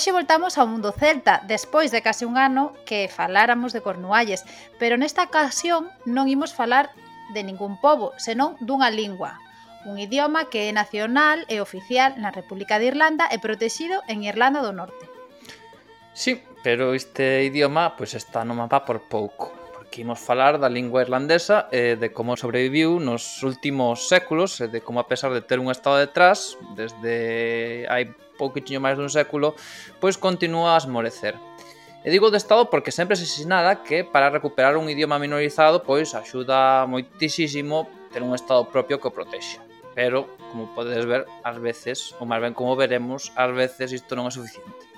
Hoxe voltamos ao mundo celta, despois de case un ano que faláramos de Cornualles, pero nesta ocasión non imos falar de ningún pobo, senón dunha lingua, un idioma que é nacional e oficial na República de Irlanda e protexido en Irlanda do Norte. Sí, pero este idioma pois está no mapa por pouco que imos falar da lingua irlandesa e de como sobreviviu nos últimos séculos e de como a pesar de ter un estado detrás desde hai pouquitinho máis dun século pois continúa a esmorecer. E digo de estado porque sempre se sinala que para recuperar un idioma minorizado pois axuda moitísimo ter un estado propio que o protexe. Pero, como podedes ver, ás veces, ou máis ben como veremos, ás veces isto non é suficiente.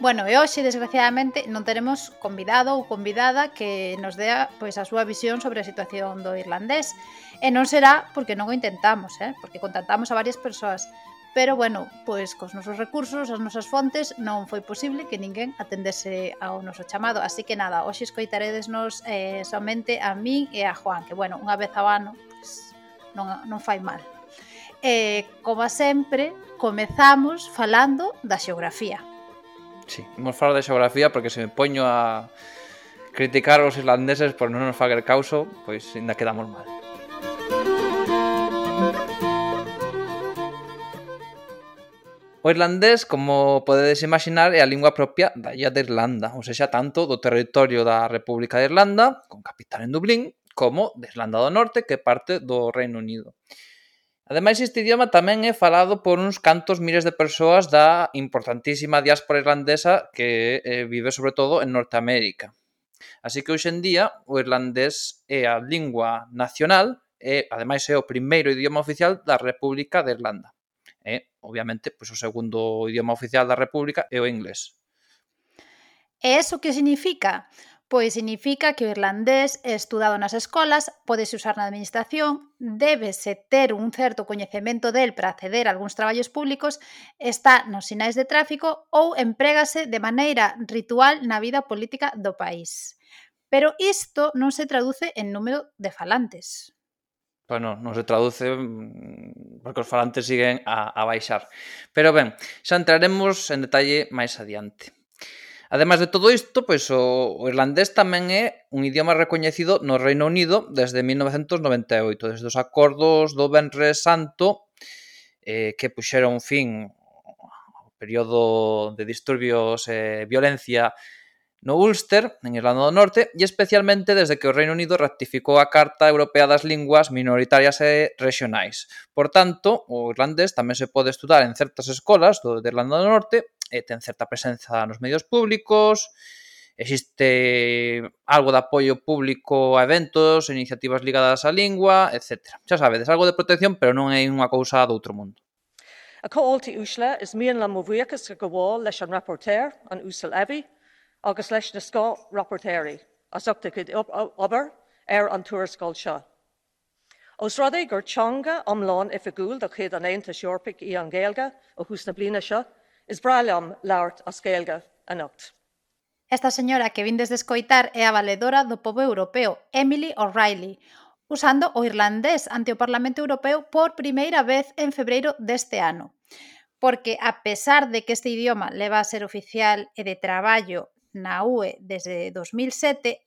Bueno, e hoxe, desgraciadamente, non teremos convidado ou convidada que nos dea pois a súa visión sobre a situación do irlandés. E non será porque non o intentamos, eh? porque contactamos a varias persoas. Pero, bueno, pois cos nosos recursos, as nosas fontes, non foi posible que ninguén atendese ao noso chamado. Así que nada, hoxe escoitaredesnos eh, somente a min e a Juan, que, bueno, unha vez ao ano pois, non, non fai mal. Eh, como sempre, comezamos falando da xeografía. Sí, imos falar de xeografía porque se me poño a criticar os irlandeses por non nos fager causo, pois ainda quedamos mal. O irlandés, como podedes imaginar, é a lingua propia da illa de Irlanda, ou seja, tanto do territorio da República de Irlanda, con capital en Dublín, como de Irlanda do Norte, que parte do Reino Unido. Ademais, este idioma tamén é falado por uns cantos miles de persoas da importantísima diáspora irlandesa que eh, vive sobre todo en Norteamérica. Así que hoxendía o irlandés é a lingua nacional e ademais é o primeiro idioma oficial da República de Irlanda. E, obviamente, pois, o segundo idioma oficial da República é o inglés. E eso que significa? pois significa que o irlandés é estudado nas escolas, podese usar na administración, débese ter un certo coñecemento del para acceder a algúns traballos públicos, está nos sinais de tráfico ou emprégase de maneira ritual na vida política do país. Pero isto non se traduce en número de falantes. Pois bueno, non se traduce mm, porque os falantes siguen a, a baixar. Pero ben, xa entraremos en detalle máis adiante. Ademais de todo isto, pois o, o irlandés tamén é un idioma recoñecido no Reino Unido desde 1998, desde os acordos do Benres Santo eh, que puxeron fin ao período de disturbios e eh, violencia no Ulster, en Irlanda do Norte, e especialmente desde que o Reino Unido ratificou a Carta Europea das Linguas Minoritarias e Regionais. Por tanto, o irlandés tamén se pode estudar en certas escolas do de Irlanda do Norte eh, ten certa presenza nos medios públicos, existe algo de apoio público a eventos, iniciativas ligadas á lingua, etc. Xa sabedes, algo de protección, pero non é unha cousa do outro mundo. A coolta úsla is mian le mhuichas go bháil leis an rapporteur an úsal evi, agus leis na scó rapportéirí, asachta chud obair ar an túrascáil seo. Os rud é gur teanga amláin if a gúil do chéad an aonanta seorpaigh í an ggéalga ó hús na blina seo, is bralamm lairt a scéalga a nocht. Esta señora que vindes de escoitar é a valedora do povo europeo, Emily O'Reilly, usando o irlandés ante o Parlamento Europeo por primeira vez en febreiro deste ano. Porque, a pesar de que este idioma leva a ser oficial e de traballo na UE desde 2007,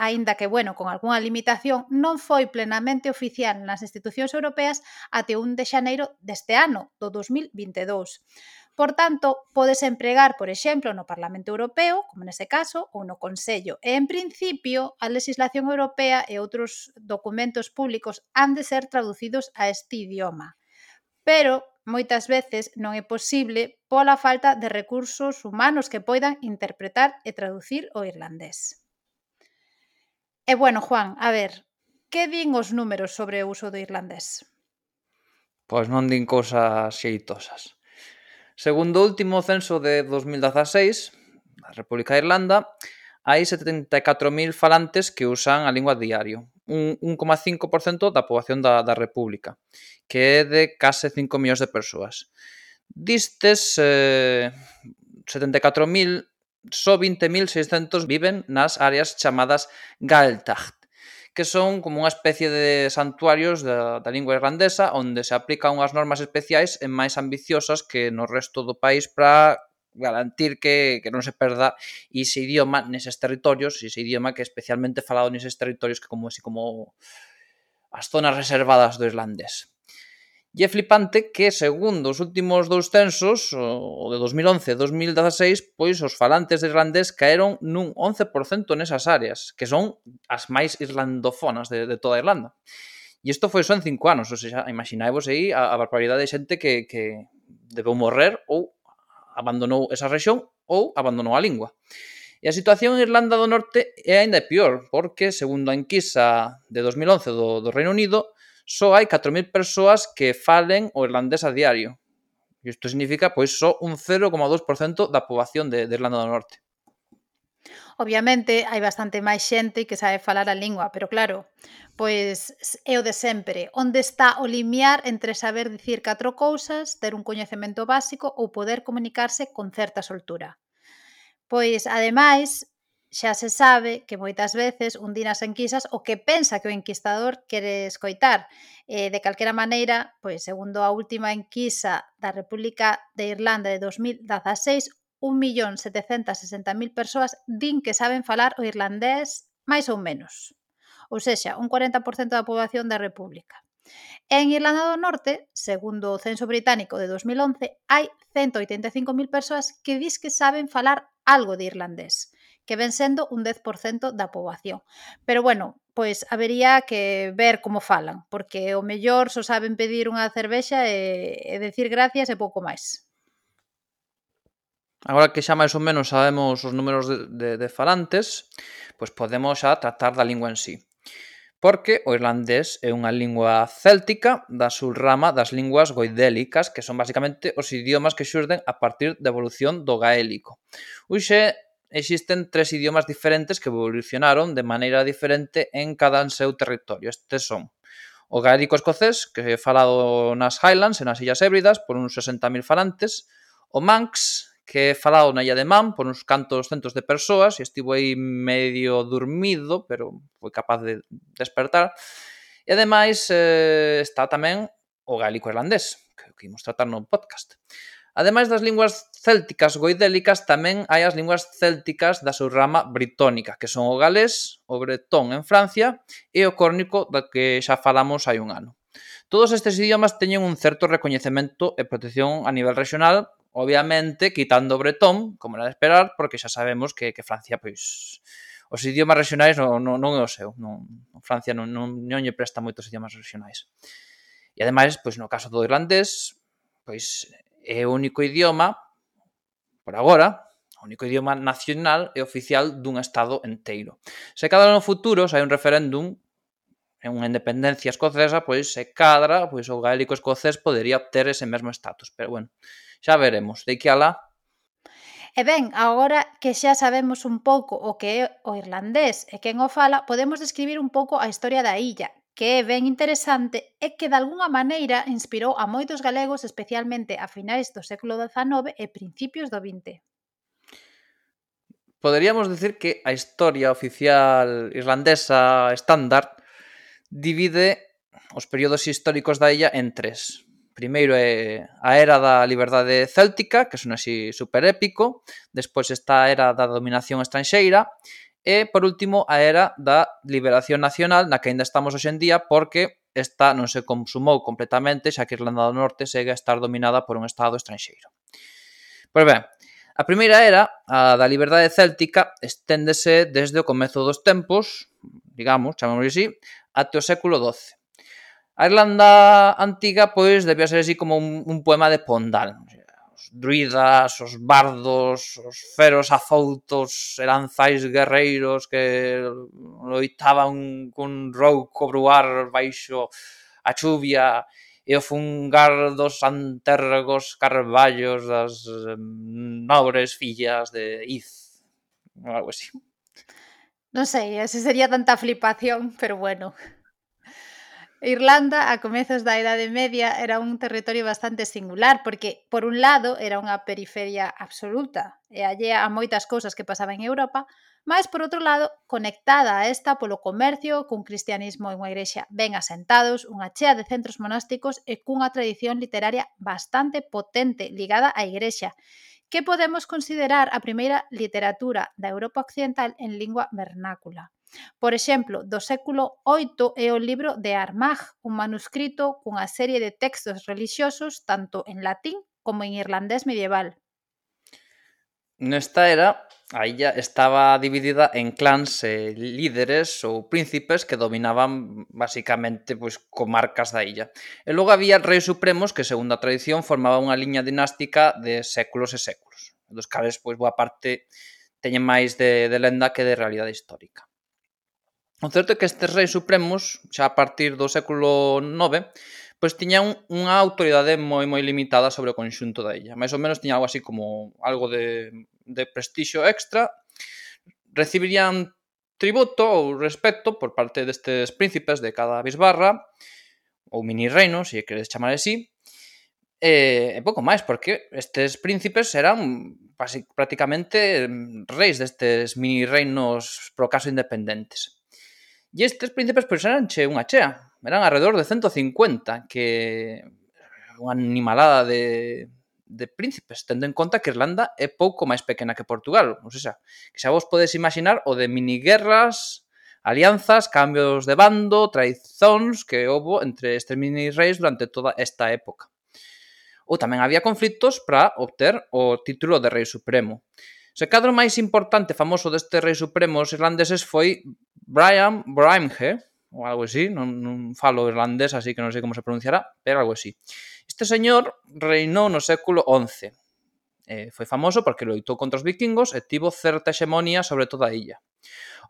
aínda que, bueno, con algunha limitación, non foi plenamente oficial nas institucións europeas até 1 de xaneiro deste ano, do 2022. Por tanto, podes empregar, por exemplo, no Parlamento Europeo, como nese caso, ou no Consello. E, en principio, a legislación europea e outros documentos públicos han de ser traducidos a este idioma. Pero, moitas veces, non é posible pola falta de recursos humanos que poidan interpretar e traducir o irlandés. E bueno, Juan, a ver, que din os números sobre o uso do irlandés? Pois non din cousas xeitosas. Segundo o último censo de 2016, na República de Irlanda, hai 74.000 falantes que usan a lingua diario, un 1,5% da poboación da, da República, que é de case 5 millóns de persoas. Distes eh, 74.000 só 20.600 viven nas áreas chamadas Gaeltacht, que son como unha especie de santuarios da, da lingua irlandesa onde se aplican unhas normas especiais e máis ambiciosas que no resto do país para garantir que, que non se perda ese idioma neses territorios, ese idioma que é especialmente falado neses territorios que como así como as zonas reservadas do irlandés. E é flipante que, segundo os últimos dous censos, o de 2011 e 2016, pois os falantes de irlandés caeron nun 11% nesas áreas, que son as máis irlandofonas de, de toda Irlanda. E isto foi só en cinco anos, ou seja, imaginaivos aí a, a barbaridade de xente que, que debeu morrer ou abandonou esa rexión ou abandonou a lingua. E a situación en Irlanda do Norte é aínda pior, porque, segundo a enquisa de 2011 do, do Reino Unido, só hai 4.000 persoas que falen o irlandés a diario. E isto significa, pois, só un 0,2% da poboación de, de Irlanda do Norte. Obviamente, hai bastante máis xente que sabe falar a lingua, pero claro, pois é o de sempre. Onde está o limiar entre saber dicir catro cousas, ter un coñecemento básico ou poder comunicarse con certa soltura? Pois, ademais, xa se sabe que moitas veces un di nas enquisas o que pensa que o enquistador quere escoitar. Eh, de calquera maneira, pois segundo a última enquisa da República de Irlanda de 2016, 1.760.000 persoas din que saben falar o irlandés máis ou menos. Ou sexa, un 40% da poboación da República. En Irlanda do Norte, segundo o Censo Británico de 2011, hai 185.000 persoas que dis que saben falar algo de irlandés que ven sendo un 10% da poboación. Pero bueno, pois habería que ver como falan, porque o mellor só saben pedir unha cervexa e, e decir gracias e pouco máis. Agora que xa máis ou menos sabemos os números de, de, de falantes, pois podemos xa tratar da lingua en sí. Porque o irlandés é unha lingua céltica da subrama das linguas goidélicas, que son basicamente os idiomas que xurden a partir da evolución do gaélico. Uxe existen tres idiomas diferentes que evolucionaron de maneira diferente en cada seu territorio. Estes son o gaélico escocés, que é falado nas Highlands e nas Illas Hébridas por uns 60.000 falantes, o Manx, que é falado na Illa de Man por uns cantos centos de persoas, e estivo aí medio dormido, pero foi capaz de despertar, e ademais eh, está tamén o gaélico irlandés, que, que imos tratar no podcast. Ademais das linguas célticas goidélicas, tamén hai as linguas célticas da súa rama britónica, que son o galés, o bretón en Francia e o córnico da que xa falamos hai un ano. Todos estes idiomas teñen un certo recoñecemento e protección a nivel regional, obviamente quitando o bretón, como era de esperar, porque xa sabemos que, que Francia, pois, os idiomas regionais non, non, non é o seu. Non, Francia non, non, non lle presta moitos idiomas regionais. E ademais, pois no caso do irlandés, pois é o único idioma, por agora, o único idioma nacional e oficial dun Estado enteiro. Se cadra no futuro, se hai un referéndum en unha independencia escocesa, pois se cadra, pois o gaélico escocés podería obter ese mesmo estatus. Pero bueno, xa veremos. De que alá E ben, agora que xa sabemos un pouco o que é o irlandés e quen o fala, podemos describir un pouco a historia da illa, que é ben interesante é que dalgunha maneira inspirou a moitos galegos especialmente a finais do século XIX e principios do XX. Poderíamos decir que a historia oficial irlandesa estándar divide os períodos históricos da illa en tres. Primeiro é a era da liberdade céltica, que son así super épico, despois está a era da dominación estranxeira, E, por último, a era da liberación nacional na que aínda estamos hoxendía porque esta non se consumou completamente xa que Irlanda do Norte segue a estar dominada por un estado estranxeiro. Pois ben, a primeira era, a da liberdade céltica, esténdese desde o comezo dos tempos, digamos, chamamos así, até o século XII. A Irlanda antiga, pois, debía ser así como un, un poema de Pondal os druidas, os bardos, os feros azoutos, eranzais guerreiros que loitaban cun rouco bruar baixo a chuvia e o fungar dos antergos carballos das nobres fillas de Iz, ou algo así. Non sei, ese sería tanta flipación, pero bueno. Irlanda a comezos da Idade Media era un territorio bastante singular porque, por un lado, era unha periferia absoluta e allea a moitas cousas que pasaban en Europa, mas, por outro lado, conectada a esta polo comercio, cun cristianismo e unha igrexa ben asentados, unha chea de centros monásticos e cunha tradición literaria bastante potente ligada á igrexa, que podemos considerar a primeira literatura da Europa Occidental en lingua vernácula. Por exemplo, do século VIII é o libro de Armagh, un manuscrito cunha serie de textos relixiosos tanto en latín como en irlandés medieval. Nesta era, a illa estaba dividida en clans e líderes ou príncipes que dominaban basicamente pois, comarcas da illa. E logo había reis supremos que, segundo a tradición, formaba unha liña dinástica de séculos e séculos, dos cales, pois, boa parte teñen máis de, de lenda que de realidade histórica. O certo é que estes reis supremos, xa a partir do século IX, pois tiñan unha autoridade moi moi limitada sobre o conxunto da illa. Mais ou menos tiña algo así como algo de, de prestixio extra. Recibirían tributo ou respecto por parte destes príncipes de cada bisbarra ou mini reino, se queres chamar así, e, e pouco máis, porque estes príncipes eran prácticamente reis destes mini reinos pro caso independentes. E estes príncipes pois eranche unha chea, eran alrededor de 150, que unha animalada de, de príncipes, tendo en conta que Irlanda é pouco máis pequena que Portugal. Ou sea, que xa vos podes imaginar o de miniguerras, alianzas, cambios de bando, traizóns que houve entre estes mini reis durante toda esta época. Ou tamén había conflitos para obter o título de rei supremo. O se cadro máis importante famoso destes reis supremos irlandeses foi Brian Brimhe, ou algo así, non falo irlandés, así que non sei como se pronunciará, pero algo así. Este señor reinou no século XI. eh, foi famoso porque loitou contra os vikingos e tivo certa hexemonía sobre toda a illa.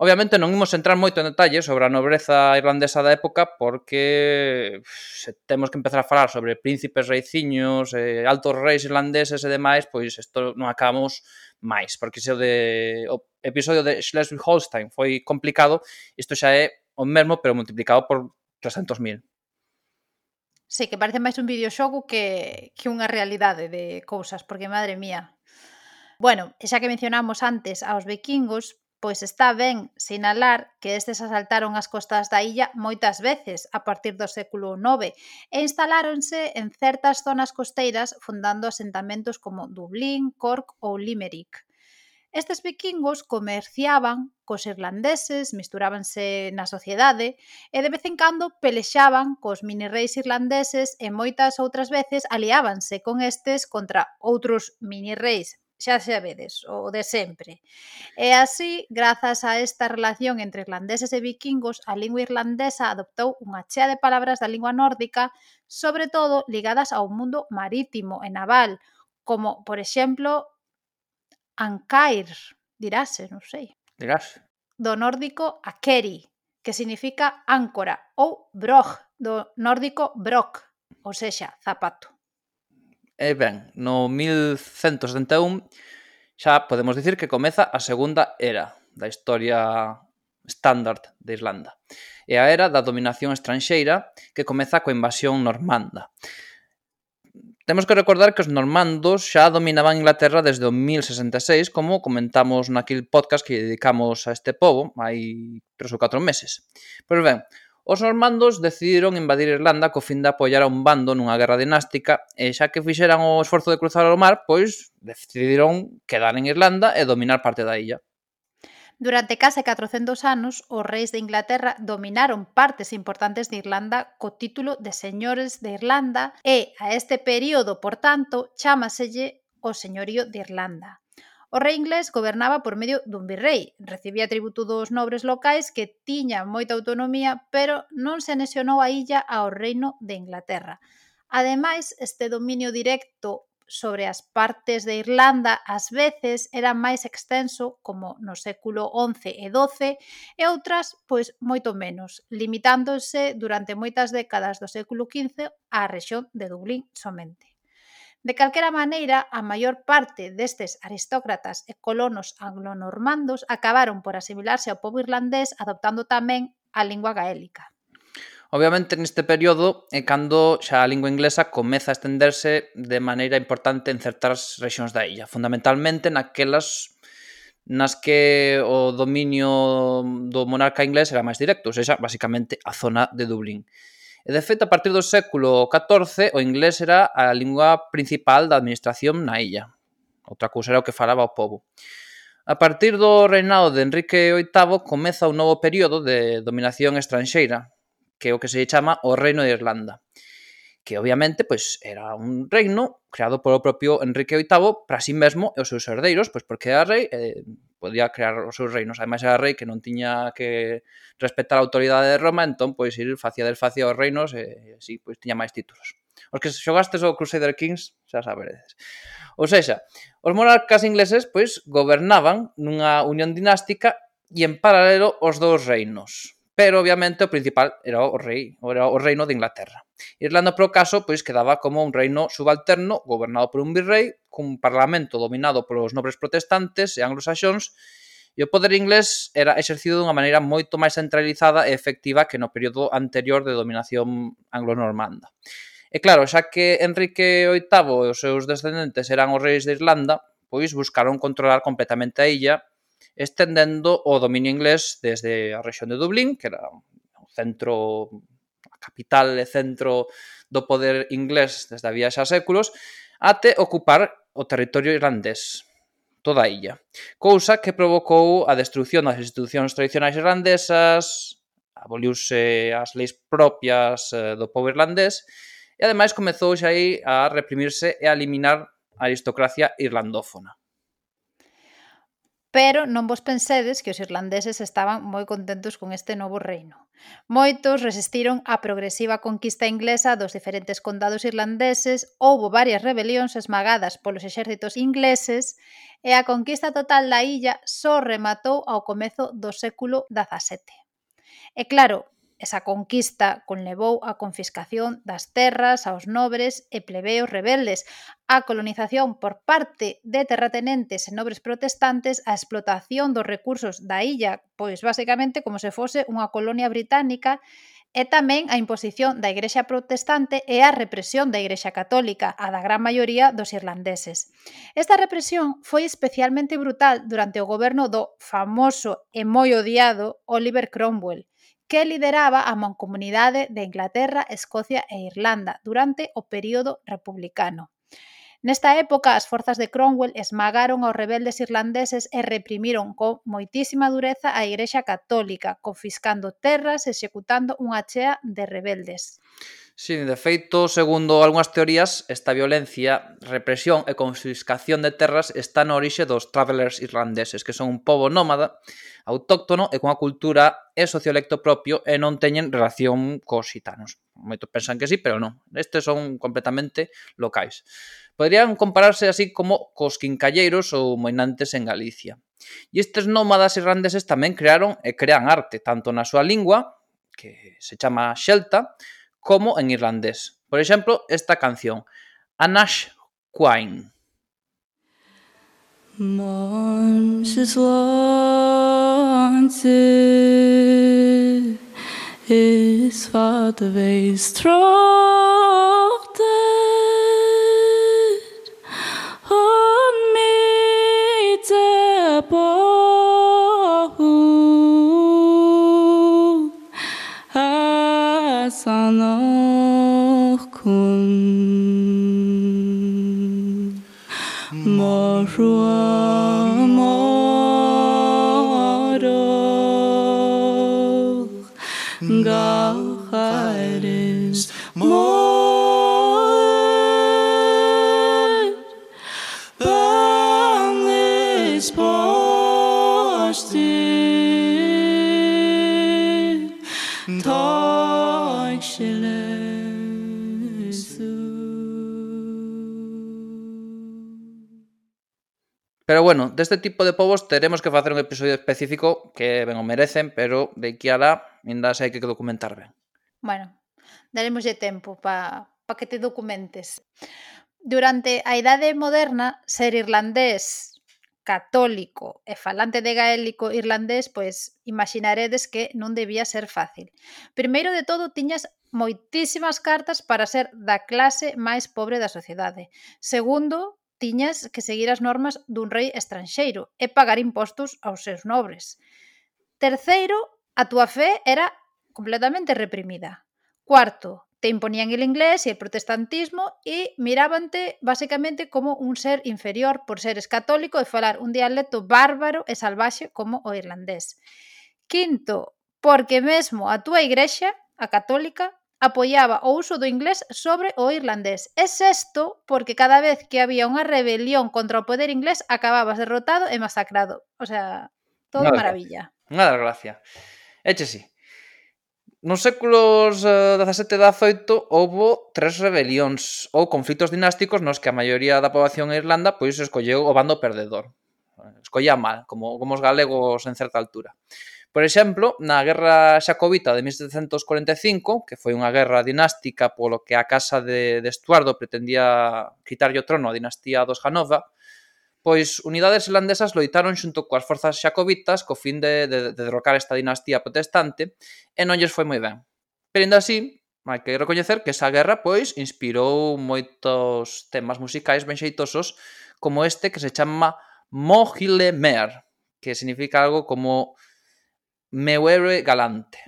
Obviamente non imos entrar moito en detalles sobre a nobreza irlandesa da época porque se temos que empezar a falar sobre príncipes reiciños, eh, altos reis irlandeses e demais, pois isto non acabamos máis, porque se o de o episodio de Schleswig-Holstein foi complicado, isto xa é o mesmo pero multiplicado por 300.000. Sí, que parece máis un videoxogo que, que unha realidade de cousas, porque madre mía. Bueno, xa que mencionamos antes aos vikingos, pois está ben sinalar que estes asaltaron as costas da illa moitas veces a partir do século IX e instaláronse en certas zonas costeiras fundando asentamentos como Dublín, Cork ou Limerick. Estes vikingos comerciaban cos irlandeses, misturábanse na sociedade e de vez en cando pelexaban cos mini reis irlandeses e moitas outras veces aliábanse con estes contra outros mini reis xa xa vedes, o de sempre. E así, grazas a esta relación entre irlandeses e vikingos, a lingua irlandesa adoptou unha chea de palabras da lingua nórdica, sobre todo ligadas ao mundo marítimo e naval, como, por exemplo, Ancair, dirase, non sei. Dirase. Do nórdico Akeri, que significa áncora ou brog, do nórdico brok, ou sexa, zapato. E ben, no 1171 xa podemos dicir que comeza a segunda era da historia estándar de Irlanda. E a era da dominación estranxeira que comeza coa invasión normanda. Temos que recordar que os normandos xa dominaban Inglaterra desde o 1066, como comentamos naquil podcast que dedicamos a este povo hai tres ou catro meses. Pois ben, os normandos decidiron invadir Irlanda co fin de apoiar a un bando nunha guerra dinástica e xa que fixeran o esforzo de cruzar o mar, pois decidiron quedar en Irlanda e dominar parte da illa. Durante case 400 anos, os reis de Inglaterra dominaron partes importantes de Irlanda co título de señores de Irlanda e a este período, por tanto, chámaselle o señorío de Irlanda. O rei inglés gobernaba por medio dun virrei, recibía tributo dos nobres locais que tiñan moita autonomía, pero non se anexionou a illa ao reino de Inglaterra. Ademais, este dominio directo sobre as partes de Irlanda ás veces era máis extenso, como no século XI e XII, e outras, pois, moito menos, limitándose durante moitas décadas do século XV á rexión de Dublín somente. De calquera maneira, a maior parte destes aristócratas e colonos anglonormandos acabaron por asimilarse ao pobo irlandés adoptando tamén a lingua gaélica. Obviamente neste período é cando xa a lingua inglesa comeza a estenderse de maneira importante en certas rexións da illa, fundamentalmente naquelas nas que o dominio do monarca inglés era máis directo, ou seja, basicamente a zona de Dublín. E de feito, a partir do século XIV, o inglés era a lingua principal da administración na illa. Outra cousa era o que falaba o povo. A partir do reinado de Enrique VIII comeza un novo período de dominación estranxeira, que é o que se chama o Reino de Irlanda, que obviamente pois era un reino creado polo propio Enrique VIII para si sí mesmo e os seus herdeiros, pois porque era rei, eh, podía crear os seus reinos. Ademais era rei que non tiña que respetar a autoridade de Roma, entón pois ir facía desfacía os reinos e así pois tiña máis títulos. Os que xogastes o Crusader Kings, xa saberedes. Ou seja, os monarcas ingleses pois gobernaban nunha unión dinástica e en paralelo os dous reinos pero obviamente o principal era o rei, era o reino de Inglaterra. Irlanda, por caso, pois quedaba como un reino subalterno gobernado por un virrei cun parlamento dominado polos nobres protestantes e anglosaxóns e o poder inglés era exercido dunha maneira moito máis centralizada e efectiva que no período anterior de dominación anglo-normanda. E claro, xa que Enrique VIII e os seus descendentes eran os reis de Irlanda, pois buscaron controlar completamente a illa estendendo o dominio inglés desde a rexión de Dublín, que era o centro, a capital e centro do poder inglés desde había xa séculos, até ocupar o territorio irlandés, toda a illa. Cousa que provocou a destrucción das institucións tradicionais irlandesas, aboliuse as leis propias eh, do povo irlandés e ademais comezou xa aí a reprimirse e a eliminar a aristocracia irlandófona. Pero non vos pensedes que os irlandeses estaban moi contentos con este novo reino. Moitos resistiron á progresiva conquista inglesa dos diferentes condados irlandeses, houbo varias rebelións esmagadas polos exércitos ingleses e a conquista total da illa só rematou ao comezo do século XVII. E claro, Esa conquista conlevou a confiscación das terras aos nobres e plebeos rebeldes, a colonización por parte de terratenentes e nobres protestantes, a explotación dos recursos da illa, pois basicamente como se fose unha colonia británica, e tamén a imposición da Igrexa protestante e a represión da Igrexa católica, a da gran maioría dos irlandeses. Esta represión foi especialmente brutal durante o goberno do famoso e moi odiado Oliver Cromwell, que lideraba a Mancomunidade de Inglaterra, Escocia e Irlanda durante o período republicano. Nesta época, as forzas de Cromwell esmagaron aos rebeldes irlandeses e reprimiron con moitísima dureza a Igrexa Católica, confiscando terras e executando unha chea de rebeldes. Sí, de feito, segundo algunhas teorías, esta violencia, represión e confiscación de terras está na orixe dos travelers irlandeses, que son un pobo nómada, autóctono e cunha cultura e sociolecto propio e non teñen relación cos xitanos. Moitos pensan que sí, pero non. Estes son completamente locais. Poderían compararse así como cos quincalleiros ou moinantes en Galicia. E estes nómadas irlandeses tamén crearon e crean arte, tanto na súa lingua, que se chama xelta, como en irlandés. Por exemplo, esta canción, Anash Quine. is wat wees trochten. 我说。bueno, deste tipo de povos teremos que facer un episodio específico que, ben, o merecen, pero de aquí a lá, ainda se hai que documentar ben. Bueno, daremos de tempo para pa que te documentes. Durante a idade moderna, ser irlandés católico e falante de gaélico irlandés, pois imaginaredes que non debía ser fácil. Primeiro de todo, tiñas moitísimas cartas para ser da clase máis pobre da sociedade. Segundo, tiñas que seguir as normas dun rei estranxeiro e pagar impostos aos seus nobres. Terceiro, a túa fe era completamente reprimida. Cuarto, te imponían el inglés e el protestantismo e mirábante basicamente como un ser inferior por seres católico e falar un dialecto bárbaro e salvaxe como o irlandés. Quinto, porque mesmo a túa igrexa, a católica, apoiaba o uso do inglés sobre o irlandés. E sexto, porque cada vez que había unha rebelión contra o poder inglés acababas derrotado e masacrado. O sea, todo Nada maravilla. Nada gracia. Eche sí. Nos séculos XVII e XVIII houbo tres rebelións ou conflitos dinásticos nos que a maioría da poboación en Irlanda pois escolleu o bando perdedor. Escollía mal, como, como os galegos en certa altura. Por exemplo, na guerra xacobita de 1745, que foi unha guerra dinástica polo que a casa de, de Estuardo pretendía quitarlle o trono á dinastía dos Hanova, pois unidades irlandesas loitaron xunto coas forzas xacobitas co fin de, de, de derrocar esta dinastía protestante e non lles foi moi ben. Pero ainda así, hai que recoñecer que esa guerra pois inspirou moitos temas musicais ben xeitosos como este que se chama Mohile Mer, que significa algo como me vuelve galante.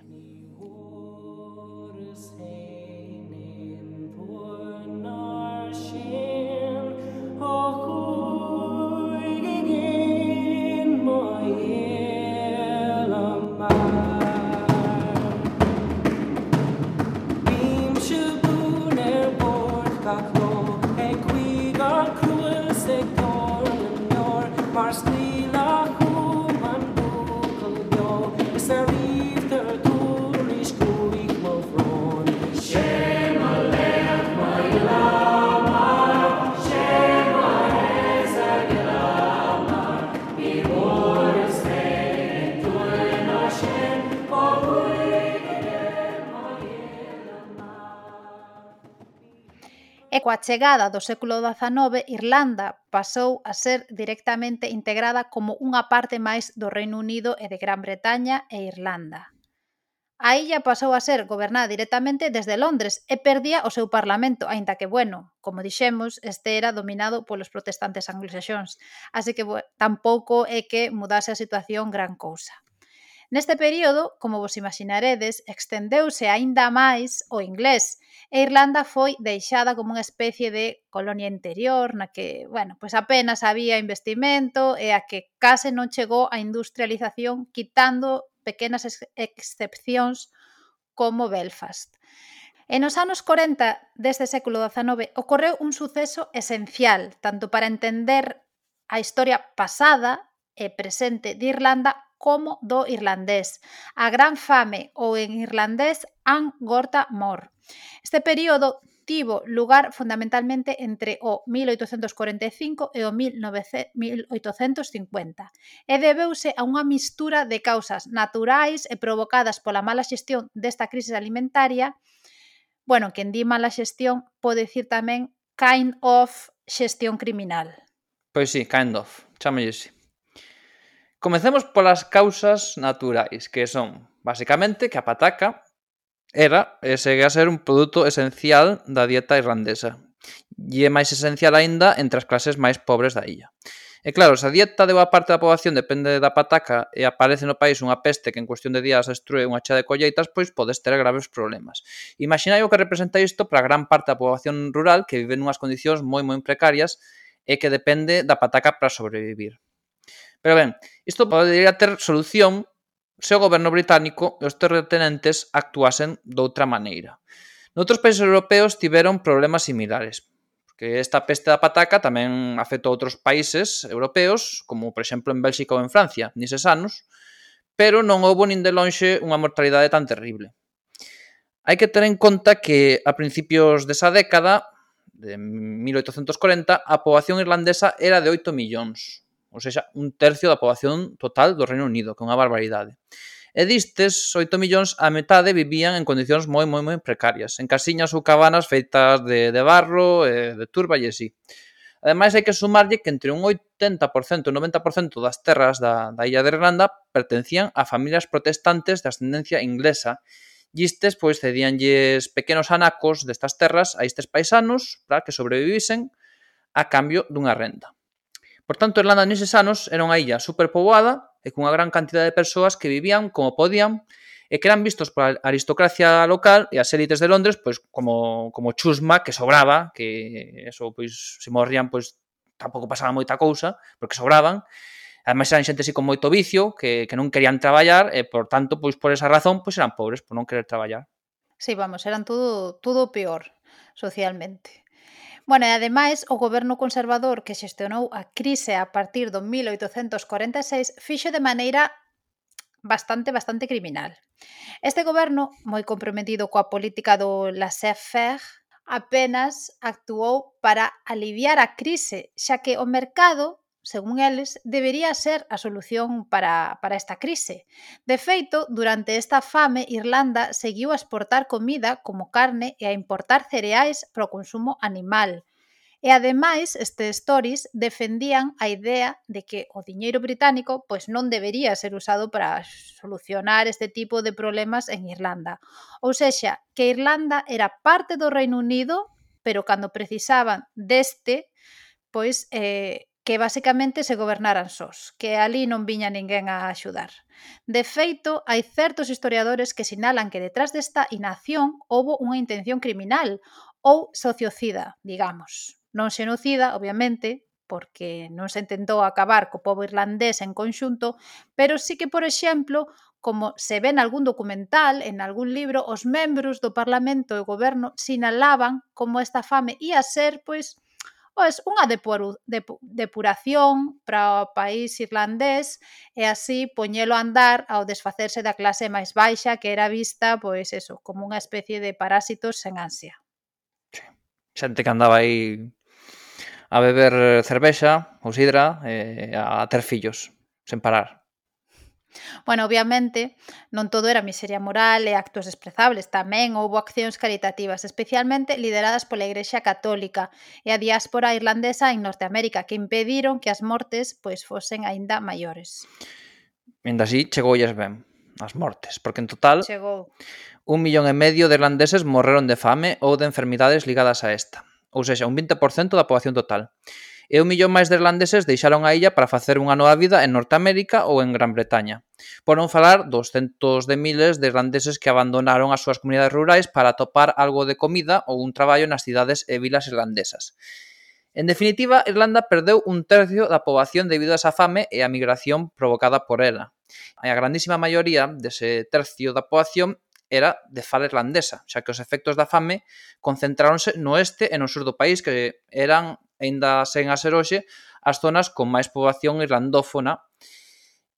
coa chegada do século XIX, Irlanda pasou a ser directamente integrada como unha parte máis do Reino Unido e de Gran Bretaña e Irlanda. A illa pasou a ser gobernada directamente desde Londres e perdía o seu parlamento, aínda que, bueno, como dixemos, este era dominado polos protestantes anglosaxóns, así que tampouco é que mudase a situación gran cousa. Neste período, como vos imaginaredes, extendeuse aínda máis o inglés e Irlanda foi deixada como unha especie de colonia interior na que, bueno, pois apenas había investimento e a que case non chegou a industrialización quitando pequenas ex excepcións como Belfast. E nos anos 40 deste século XIX ocorreu un suceso esencial tanto para entender a historia pasada e presente de Irlanda como do irlandés, A gran fame ou en irlandés An Gorta Mor. Este período tivo lugar fundamentalmente entre o 1845 e o 1850 e debeuse a unha mistura de causas naturais e provocadas pola mala xestión desta crise alimentaria bueno, quen di mala xestión pode dicir tamén kind of xestión criminal. Pois sí, kind of, chamallese. Comecemos polas causas naturais, que son, basicamente, que a pataca era e segue a ser un produto esencial da dieta irlandesa. E é máis esencial aínda entre as clases máis pobres da illa. E claro, se a dieta de boa parte da poboación depende da pataca e aparece no país unha peste que en cuestión de días destrue unha chea de colleitas, pois podes ter graves problemas. Imaginai o que representa isto para gran parte da poboación rural que vive nunhas condicións moi moi precarias e que depende da pataca para sobrevivir. Pero ben, isto podería ter solución se o goberno británico e os terratenentes actuasen doutra maneira. Noutros países europeos tiveron problemas similares, porque esta peste da pataca tamén afectou a outros países europeos, como por exemplo en Bélxica ou en Francia, nises anos, pero non houbo nin de lonxe unha mortalidade tan terrible. Hai que ter en conta que a principios desa década, de 1840, a poboación irlandesa era de 8 millóns, ou seja, un tercio da poboación total do Reino Unido, que é unha barbaridade. E distes, 8 millóns a metade vivían en condicións moi moi moi precarias, en casiñas ou cabanas feitas de, de barro, e de turba e así. Ademais, hai que sumarlle que entre un 80% e un 90% das terras da, da Illa de Irlanda pertencían a familias protestantes de ascendencia inglesa. E istes, pois, cedíanlles pequenos anacos destas terras a estes paisanos para que sobrevivisen a cambio dunha renda. Por tanto, Irlanda neses anos era unha illa superpoboada e cunha gran cantidad de persoas que vivían como podían e que eran vistos pola aristocracia local e as élites de Londres pois como, como chusma que sobraba, que eso pois se morrían pois tampouco pasaba moita cousa, porque sobraban. Ademais eran xente así con moito vicio, que, que non querían traballar e por tanto, pois por esa razón, pois eran pobres por non querer traballar. Sí, vamos, eran todo todo peor socialmente. Bueno, e ademais, o goberno conservador que xestionou a crise a partir do 1846 fixo de maneira bastante, bastante criminal. Este goberno, moi comprometido coa política do laissez-faire, apenas actuou para aliviar a crise, xa que o mercado según eles, debería ser a solución para, para esta crise. De feito, durante esta fame, Irlanda seguiu a exportar comida como carne e a importar cereais para o consumo animal. E ademais, estes stories defendían a idea de que o diñeiro británico pois non debería ser usado para solucionar este tipo de problemas en Irlanda. Ou sexa, que Irlanda era parte do Reino Unido, pero cando precisaban deste, pois eh, que basicamente se gobernaran sós, que ali non viña ninguén a axudar. De feito, hai certos historiadores que sinalan que detrás desta inacción houbo unha intención criminal ou sociocida, digamos. Non xenocida, obviamente, porque non se intentou acabar co povo irlandés en conxunto, pero sí que, por exemplo, como se ve en algún documental, en algún libro, os membros do Parlamento e o Goberno sinalaban como esta fame ia ser, pois, pois, unha depuru, depu, depuración para o país irlandés e así poñelo a andar ao desfacerse da clase máis baixa que era vista, pois eso, como unha especie de parásitos sen ansia. Xente que andaba aí a beber cervexa ou sidra e a ter fillos, sen parar. Bueno, obviamente, non todo era miseria moral e actos desprezables, tamén houbo accións caritativas, especialmente lideradas pola Igrexa Católica e a diáspora irlandesa en Norteamérica, que impediron que as mortes pois fosen aínda maiores. Ainda así, chegoulles ben as mortes, porque en total Chegou. un millón e medio de irlandeses morreron de fame ou de enfermidades ligadas a esta, ou seja, un 20% da poboación total e un millón máis de irlandeses deixaron a illa para facer unha nova vida en Norteamérica ou en Gran Bretaña. Por non falar dos centos de miles de irlandeses que abandonaron as súas comunidades rurais para topar algo de comida ou un traballo nas cidades e vilas irlandesas. En definitiva, Irlanda perdeu un tercio da poboación debido a esa fame e a migración provocada por ela. A grandísima maioría dese tercio da poboación era de fala irlandesa, xa que os efectos da fame concentráronse no este e no sur do país, que eran aínda sen a ser hoxe, as zonas con máis poboación irlandófona.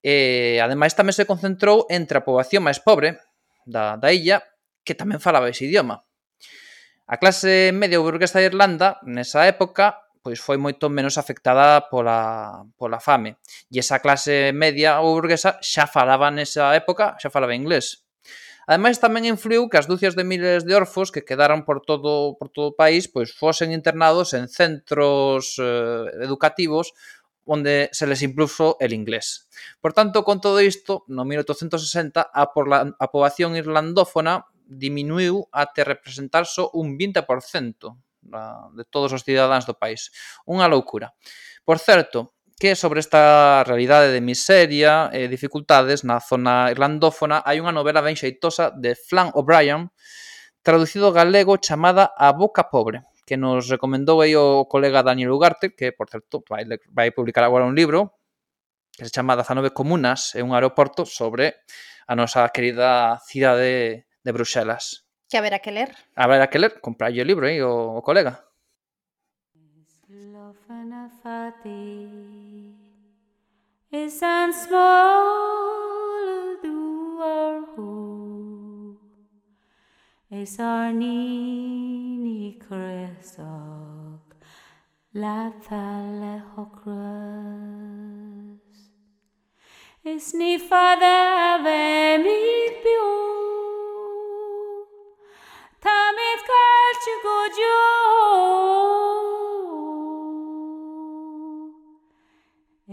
E, ademais, tamén se concentrou entre a poboación máis pobre da, da illa, que tamén falaba ese idioma. A clase media burguesa de Irlanda, nesa época, pois foi moito menos afectada pola, pola fame. E esa clase media ou burguesa xa falaba nesa época, xa falaba inglés. Ademais tamén influiu que as dúcias de miles de orfos que quedaron por todo por todo o país pois fosen internados en centros eh, educativos onde se les impuso el inglés. Por tanto, con todo isto, no 1860 a, por la, a poboación irlandófona diminuiu até representar só un 20% ah, de todos os cidadáns do país. Unha loucura. Por certo, que sobre esta realidade de miseria e dificultades na zona irlandófona hai unha novela ben xeitosa de Flan O'Brien traducido galego chamada A boca pobre que nos recomendou aí o colega Daniel Ugarte, que, por certo, vai, vai publicar agora un libro que se chama 19 comunas e un aeroporto sobre a nosa querida cidade de Bruxelas. Que haberá que ler. Haberá que ler, comprar o libro aí, o, o colega. Is an small duar ho is our nini cresok la thale hokras is ni father mi bio tamit kalchu gojo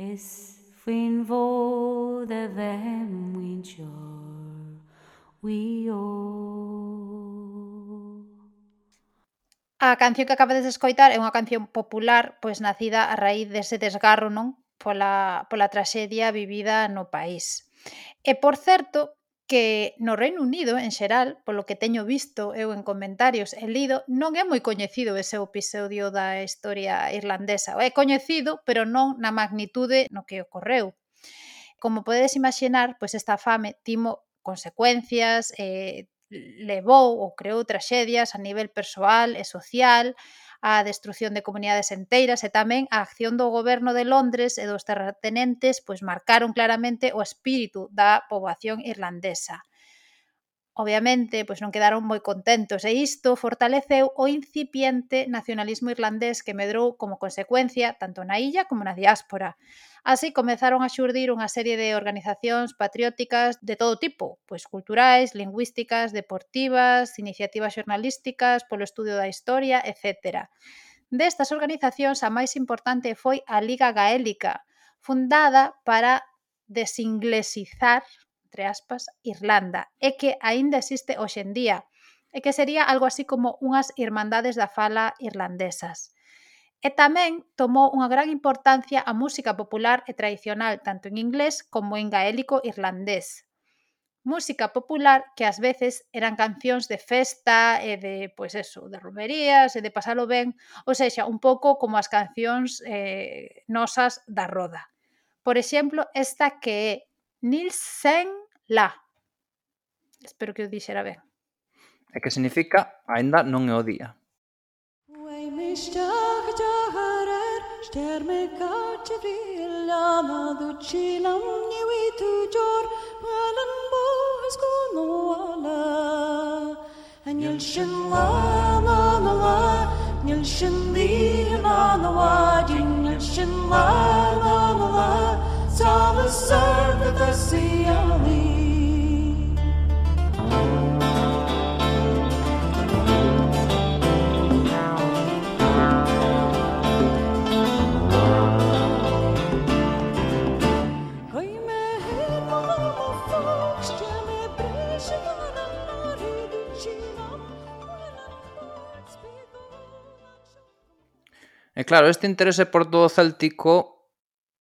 is Fin vård de vem winchor we. A canción que acabades de escoitar é unha canción popular pois nacida a raíz dese desgarro non pola, pola traxedia vivida no país. E por certo, que no Reino Unido, en xeral, polo que teño visto eu en comentarios e lido, non é moi coñecido ese episodio da historia irlandesa. É coñecido, pero non na magnitude no que ocorreu. Como podedes imaginar, pois esta fame timo consecuencias, eh, levou ou creou traxedias a nivel persoal e social, a destrucción de comunidades enteiras e tamén a acción do goberno de Londres e dos terratenentes pois marcaron claramente o espírito da poboación irlandesa. Obviamente, pois non quedaron moi contentos e isto fortaleceu o incipiente nacionalismo irlandés que medrou como consecuencia tanto na illa como na diáspora. Así comezaron a xurdir unha serie de organizacións patrióticas de todo tipo, pois culturais, lingüísticas, deportivas, iniciativas xornalísticas, polo estudio da historia, etc. Destas organizacións, a máis importante foi a Liga Gaélica, fundada para desinglesizar entre aspas, Irlanda, e que aínda existe hoxendía, e que sería algo así como unhas irmandades da fala irlandesas. E tamén tomou unha gran importancia a música popular e tradicional tanto en inglés como en gaélico irlandés. Música popular que ás veces eran cancións de festa e de, pois eso, de romerías e de pasalo ben, ou seja, un pouco como as cancións eh, nosas da roda. Por exemplo, esta que é Nilsen la. Espero que o dixera ben. E que significa aínda non é o día. Nilshin la na na la, nilshin li na na wa, nilshin la na na la, solace surf a sea, E claro, este interese por todo céltico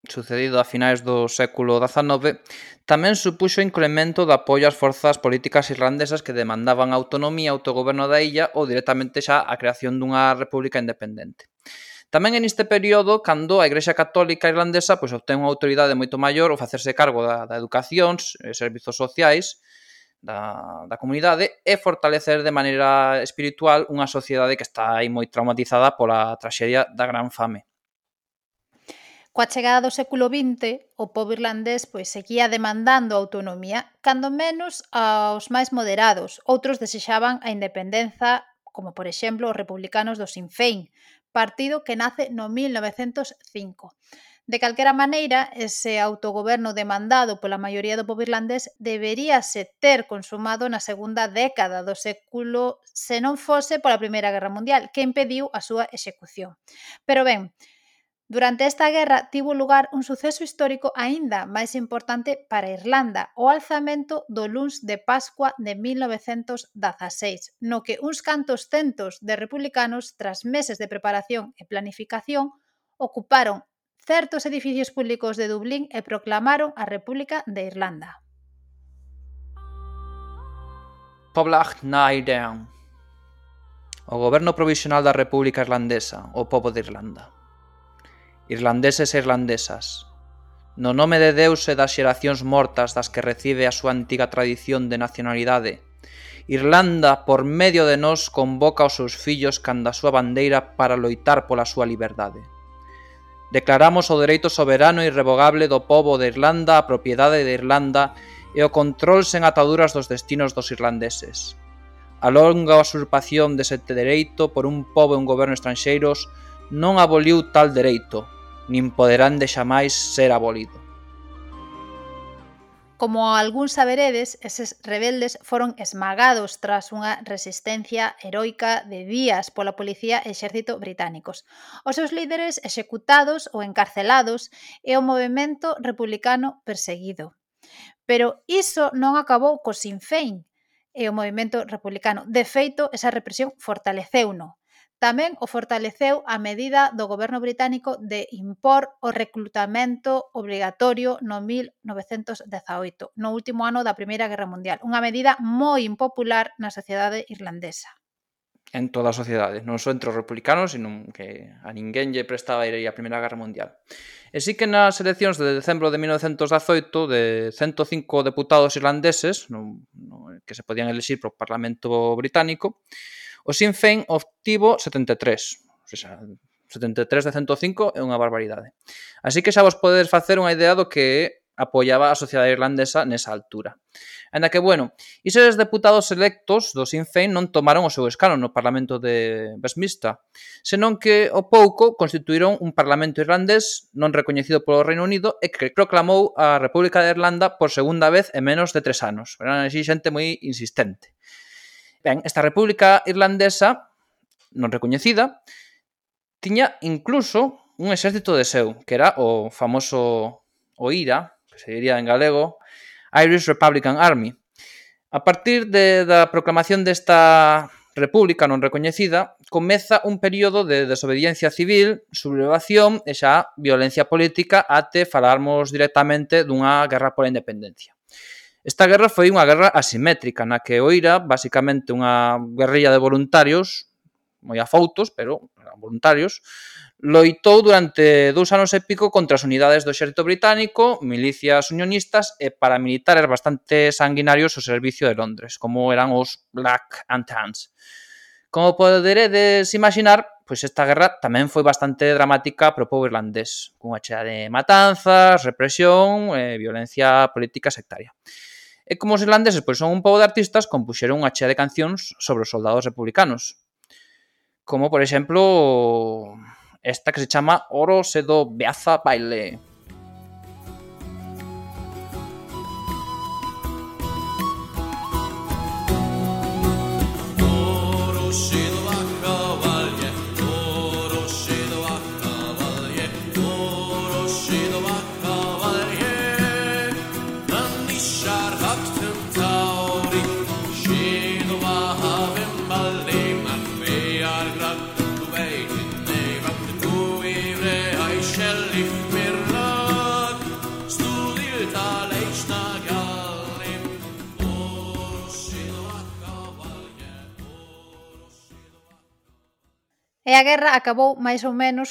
sucedido a finais do século XIX, tamén supuxo incremento de apoio ás forzas políticas irlandesas que demandaban autonomía, autogoberno da illa ou directamente xa a creación dunha república independente. Tamén en este período cando a Igrexa Católica Irlandesa pois, obtén unha autoridade moito maior ao facerse cargo da, da educación, eh, servizos sociais, da, da comunidade e fortalecer de maneira espiritual unha sociedade que está aí moi traumatizada pola traxedia da Gran Fame. Coa chegada do século XX, o pobo irlandés pois seguía demandando autonomía, cando menos aos máis moderados. Outros desexaban a independenza, como por exemplo os republicanos do Sinn Féin, partido que nace no 1905. De calquera maneira, ese autogoberno demandado pola maioría do pobo irlandés deberíase ter consumado na segunda década do século se non fose pola Primeira Guerra Mundial, que impediu a súa execución. Pero ben, Durante esta guerra tivo lugar un suceso histórico aínda máis importante para Irlanda, o alzamento do Luns de Pascua de 1916, no que uns cantos centos de republicanos, tras meses de preparación e planificación, ocuparon certos edificios públicos de Dublín e proclamaron a República de Irlanda. Poblach Naidean O goberno provisional da República Irlandesa, o povo de Irlanda. Irlandeses e irlandesas, no nome de Deus e das xeracións mortas das que recibe a súa antiga tradición de nacionalidade, Irlanda, por medio de nós, convoca os seus fillos canda a súa bandeira para loitar pola súa liberdade. Declaramos o dereito soberano e irrevogable do pobo de Irlanda a propiedade de Irlanda e o control sen ataduras dos destinos dos irlandeses. A longa usurpación dese dereito por un pobo e un goberno estranxeiros non aboliu tal dereito, nin poderán de xamais ser abolido. Como algún saberedes, eses rebeldes foron esmagados tras unha resistencia heroica de días pola policía e exército británicos. Os seus líderes executados ou encarcelados e o movimento republicano perseguido. Pero iso non acabou co Sinn Féin e o movimento republicano. De feito, esa represión fortaleceuno. Tamén o fortaleceu a medida do goberno británico de impor o reclutamento obrigatorio no 1918, no último ano da Primeira Guerra Mundial, unha medida moi impopular na sociedade irlandesa. En toda a sociedade, non só entre os republicanos, sino que a ninguén lle prestaba ir a Primeira Guerra Mundial. E sí que nas eleccións de decembro de 1918 de 105 deputados irlandeses no, no, que se podían elixir para o Parlamento Británico, O Sinn Féin obtivo 73, O sea, 73 de 105 é unha barbaridade. Así que xa vos podedes facer unha idea do que apoiaba a sociedade irlandesa nesa altura. Ainda que, bueno, ises deputados electos do Sinn Féin non tomaron o seu escano no Parlamento de Westminster, senón que, ao pouco, constituíron un Parlamento irlandés non recoñecido polo Reino Unido e que proclamou a República de Irlanda por segunda vez en menos de tres anos. Eran así xente moi insistente. Ben, esta República Irlandesa, non recoñecida, tiña incluso un exército de seu, que era o famoso IRA, que se diría en galego, Irish Republican Army. A partir de, da proclamación desta república non recoñecida, comeza un período de desobediencia civil, sublevación e xa violencia política até falarmos directamente dunha guerra pola independencia. Esta guerra foi unha guerra asimétrica, na que oira basicamente unha guerrilla de voluntarios, moi afoutos, pero voluntarios, loitou durante dous anos e pico contra as unidades do exército británico, milicias unionistas e paramilitares bastante sanguinarios ao servicio de Londres, como eran os Black Antans. Como poderedes imaginar, pois esta guerra tamén foi bastante dramática para o povo irlandés, cunha chea de matanzas, represión e violencia política sectaria. E como os irlandeses pois son un pobo de artistas, compuxeron unha chea de cancións sobre os soldados republicanos. Como, por exemplo, esta que se chama Oro se do Beaza Baile. e a guerra acabou máis ou menos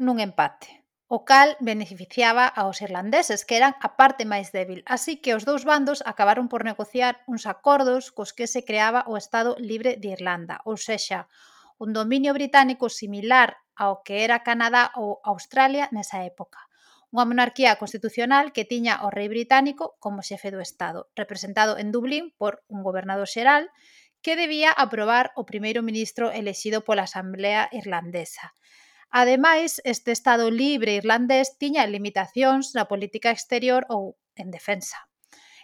nun empate, o cal beneficiaba aos irlandeses, que eran a parte máis débil. Así que os dous bandos acabaron por negociar uns acordos cos que se creaba o Estado Libre de Irlanda, ou sexa, un dominio británico similar ao que era Canadá ou Australia nesa época unha monarquía constitucional que tiña o rei británico como xefe do Estado, representado en Dublín por un gobernador xeral que debía aprobar o primeiro ministro elexido pola Asamblea Irlandesa. Ademais, este Estado libre irlandés tiña limitacións na política exterior ou en defensa.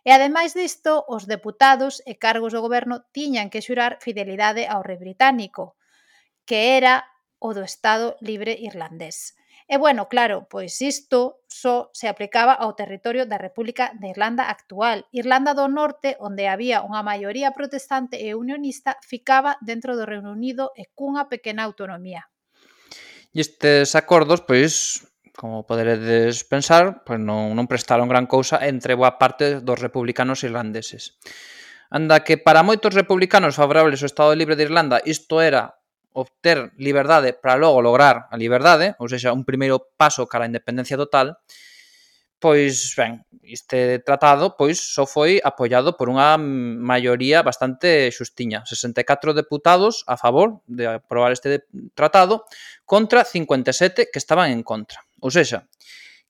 E ademais disto, os deputados e cargos do goberno tiñan que xurar fidelidade ao rei británico, que era o do Estado libre irlandés. E bueno, claro, pois isto só se aplicaba ao territorio da República de Irlanda actual. Irlanda do Norte, onde había unha maioría protestante e unionista, ficaba dentro do Reino Unido e cunha pequena autonomía. E estes acordos, pois, como poderedes pensar, pois non, non prestaron gran cousa entre boa parte dos republicanos irlandeses. Anda que para moitos republicanos favorables ao Estado Libre de Irlanda isto era obter liberdade para logo lograr a liberdade, ou seja, un primeiro paso cara a independencia total, pois, ben, este tratado pois só foi apoiado por unha maioría bastante xustiña, 64 deputados a favor de aprobar este tratado contra 57 que estaban en contra. Ou sexa,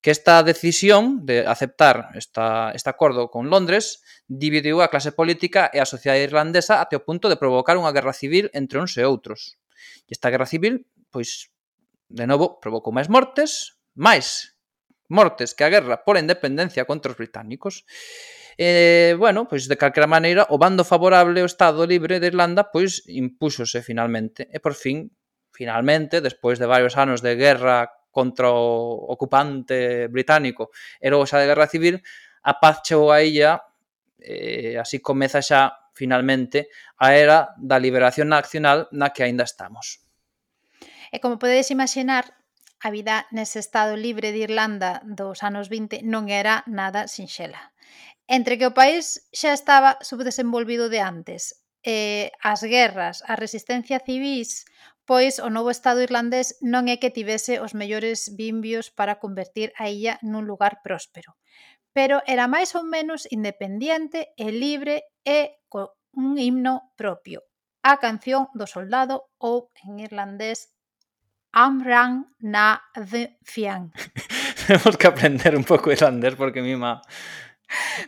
que esta decisión de aceptar esta, este acordo con Londres dividiu a clase política e a sociedade irlandesa até o punto de provocar unha guerra civil entre uns e outros. E esta guerra civil, pois, de novo, provocou máis mortes, máis mortes que a guerra pola independencia contra os británicos. E, bueno, pois de calquera maneira, o bando favorable ao Estado Libre de Irlanda, pois, impúxose finalmente. E por fin, finalmente, despois de varios anos de guerra contra o ocupante británico e logo xa de guerra civil, a paz chegou a illa e eh, así comeza xa finalmente, a era da liberación nacional na que aínda estamos. E como podedes imaginar, a vida nese estado libre de Irlanda dos anos 20 non era nada sinxela. Entre que o país xa estaba subdesenvolvido de antes, eh, as guerras, a resistencia civis, pois o novo Estado irlandés non é que tivese os mellores bimbios para convertir a illa nun lugar próspero pero era máis ou menos independiente e libre e co un himno propio, a canción do soldado ou en irlandés Amran na the Fian. Temos que aprender un pouco irlandés porque mi má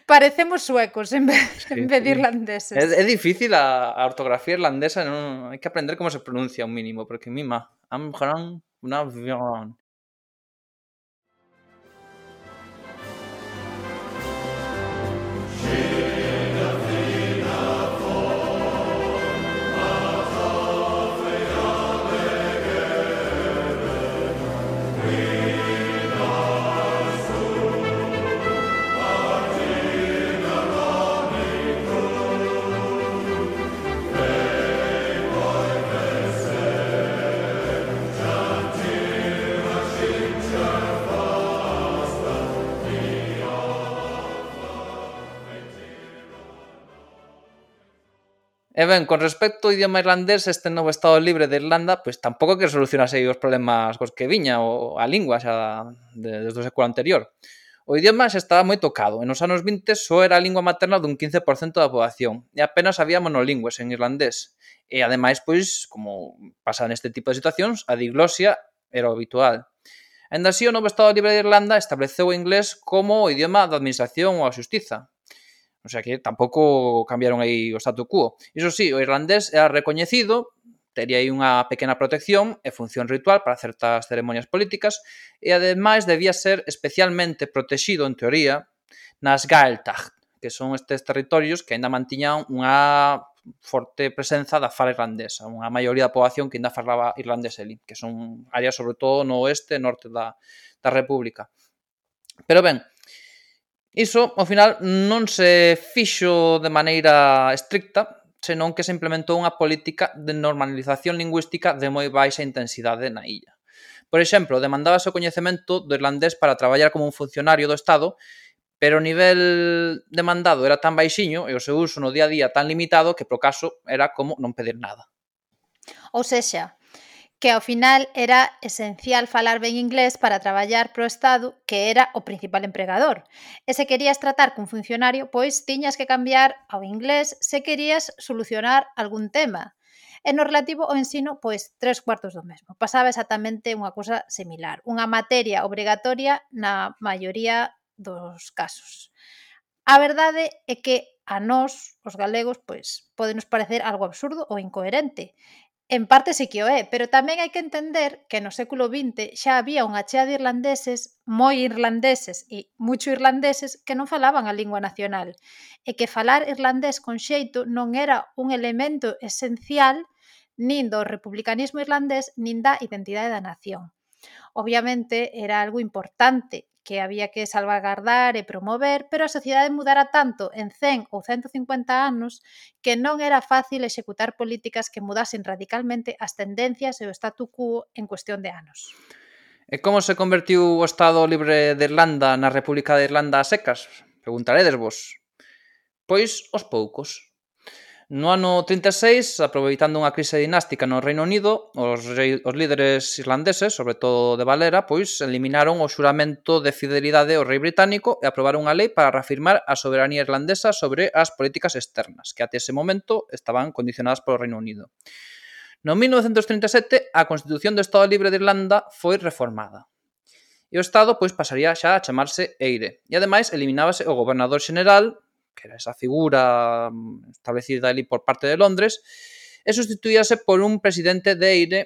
Parecemos suecos en vez, sí, en vez de irlandeses. É, é difícil a, a ortografía irlandesa, non, hai que aprender como se pronuncia un mínimo, porque mima, Amran na Fian. E ben, con respecto ao idioma irlandés, este novo Estado Libre de Irlanda, pois tampouco que solucionase aí os problemas cos que viña o a lingua xa de, desde o século anterior. O idioma xa estaba moi tocado. E nos anos 20 só era a lingua materna dun 15% da poboación e apenas había monolingües en irlandés. E ademais, pois, como pasa neste tipo de situacións, a diglosia era o habitual. Ainda así, o novo Estado Libre de Irlanda estableceu o inglés como o idioma da administración ou a xustiza, O sea que tampouco cambiaron aí o statu quo. Iso sí, o irlandés era recoñecido, tería aí unha pequena protección e función ritual para certas ceremonias políticas e ademais debía ser especialmente protexido, en teoría, nas Gaeltacht, que son estes territorios que aínda mantiñan unha forte presenza da fala irlandesa, unha maioría da poboación que ainda falaba irlandés ali, que son áreas sobre todo no oeste e norte da, da República. Pero ben, Iso, ao final, non se fixo de maneira estricta, senón que se implementou unha política de normalización lingüística de moi baixa intensidade na illa. Por exemplo, demandábase o coñecemento do irlandés para traballar como un funcionario do Estado, pero o nivel demandado era tan baixiño e o seu uso no día a día tan limitado que, pro caso, era como non pedir nada. Ou sexa, que ao final era esencial falar ben inglés para traballar pro Estado, que era o principal empregador. E se querías tratar cun funcionario, pois tiñas que cambiar ao inglés se querías solucionar algún tema. E no relativo ao ensino, pois tres cuartos do mesmo. Pasaba exactamente unha cousa similar. Unha materia obrigatoria na maioría dos casos. A verdade é que a nós, os galegos, pois, pode nos parecer algo absurdo ou incoherente. En parte sí que o é, pero tamén hai que entender que no século XX xa había unha chea de irlandeses, moi irlandeses e mucho irlandeses que non falaban a lingua nacional e que falar irlandés con xeito non era un elemento esencial nin do republicanismo irlandés nin da identidade da nación. Obviamente era algo importante que había que salvagardar e promover, pero a sociedade mudara tanto en 100 ou 150 anos que non era fácil executar políticas que mudasen radicalmente as tendencias e o statu quo en cuestión de anos. E como se convertiu o Estado Libre de Irlanda na República de Irlanda a secas? Preguntaredes vos. Pois os poucos. No ano 36, aproveitando unha crise dinástica no Reino Unido, os, rei, os líderes irlandeses, sobre todo de Valera, pois eliminaron o xuramento de fidelidade ao rei británico e aprobaron unha lei para reafirmar a soberanía irlandesa sobre as políticas externas, que até ese momento estaban condicionadas polo Reino Unido. No 1937, a Constitución do Estado Libre de Irlanda foi reformada e o Estado pois pasaría xa a chamarse Eire. E ademais eliminábase o gobernador xeneral que era esa figura mm, establecida ali por parte de Londres, e sustituíase por un presidente de Eire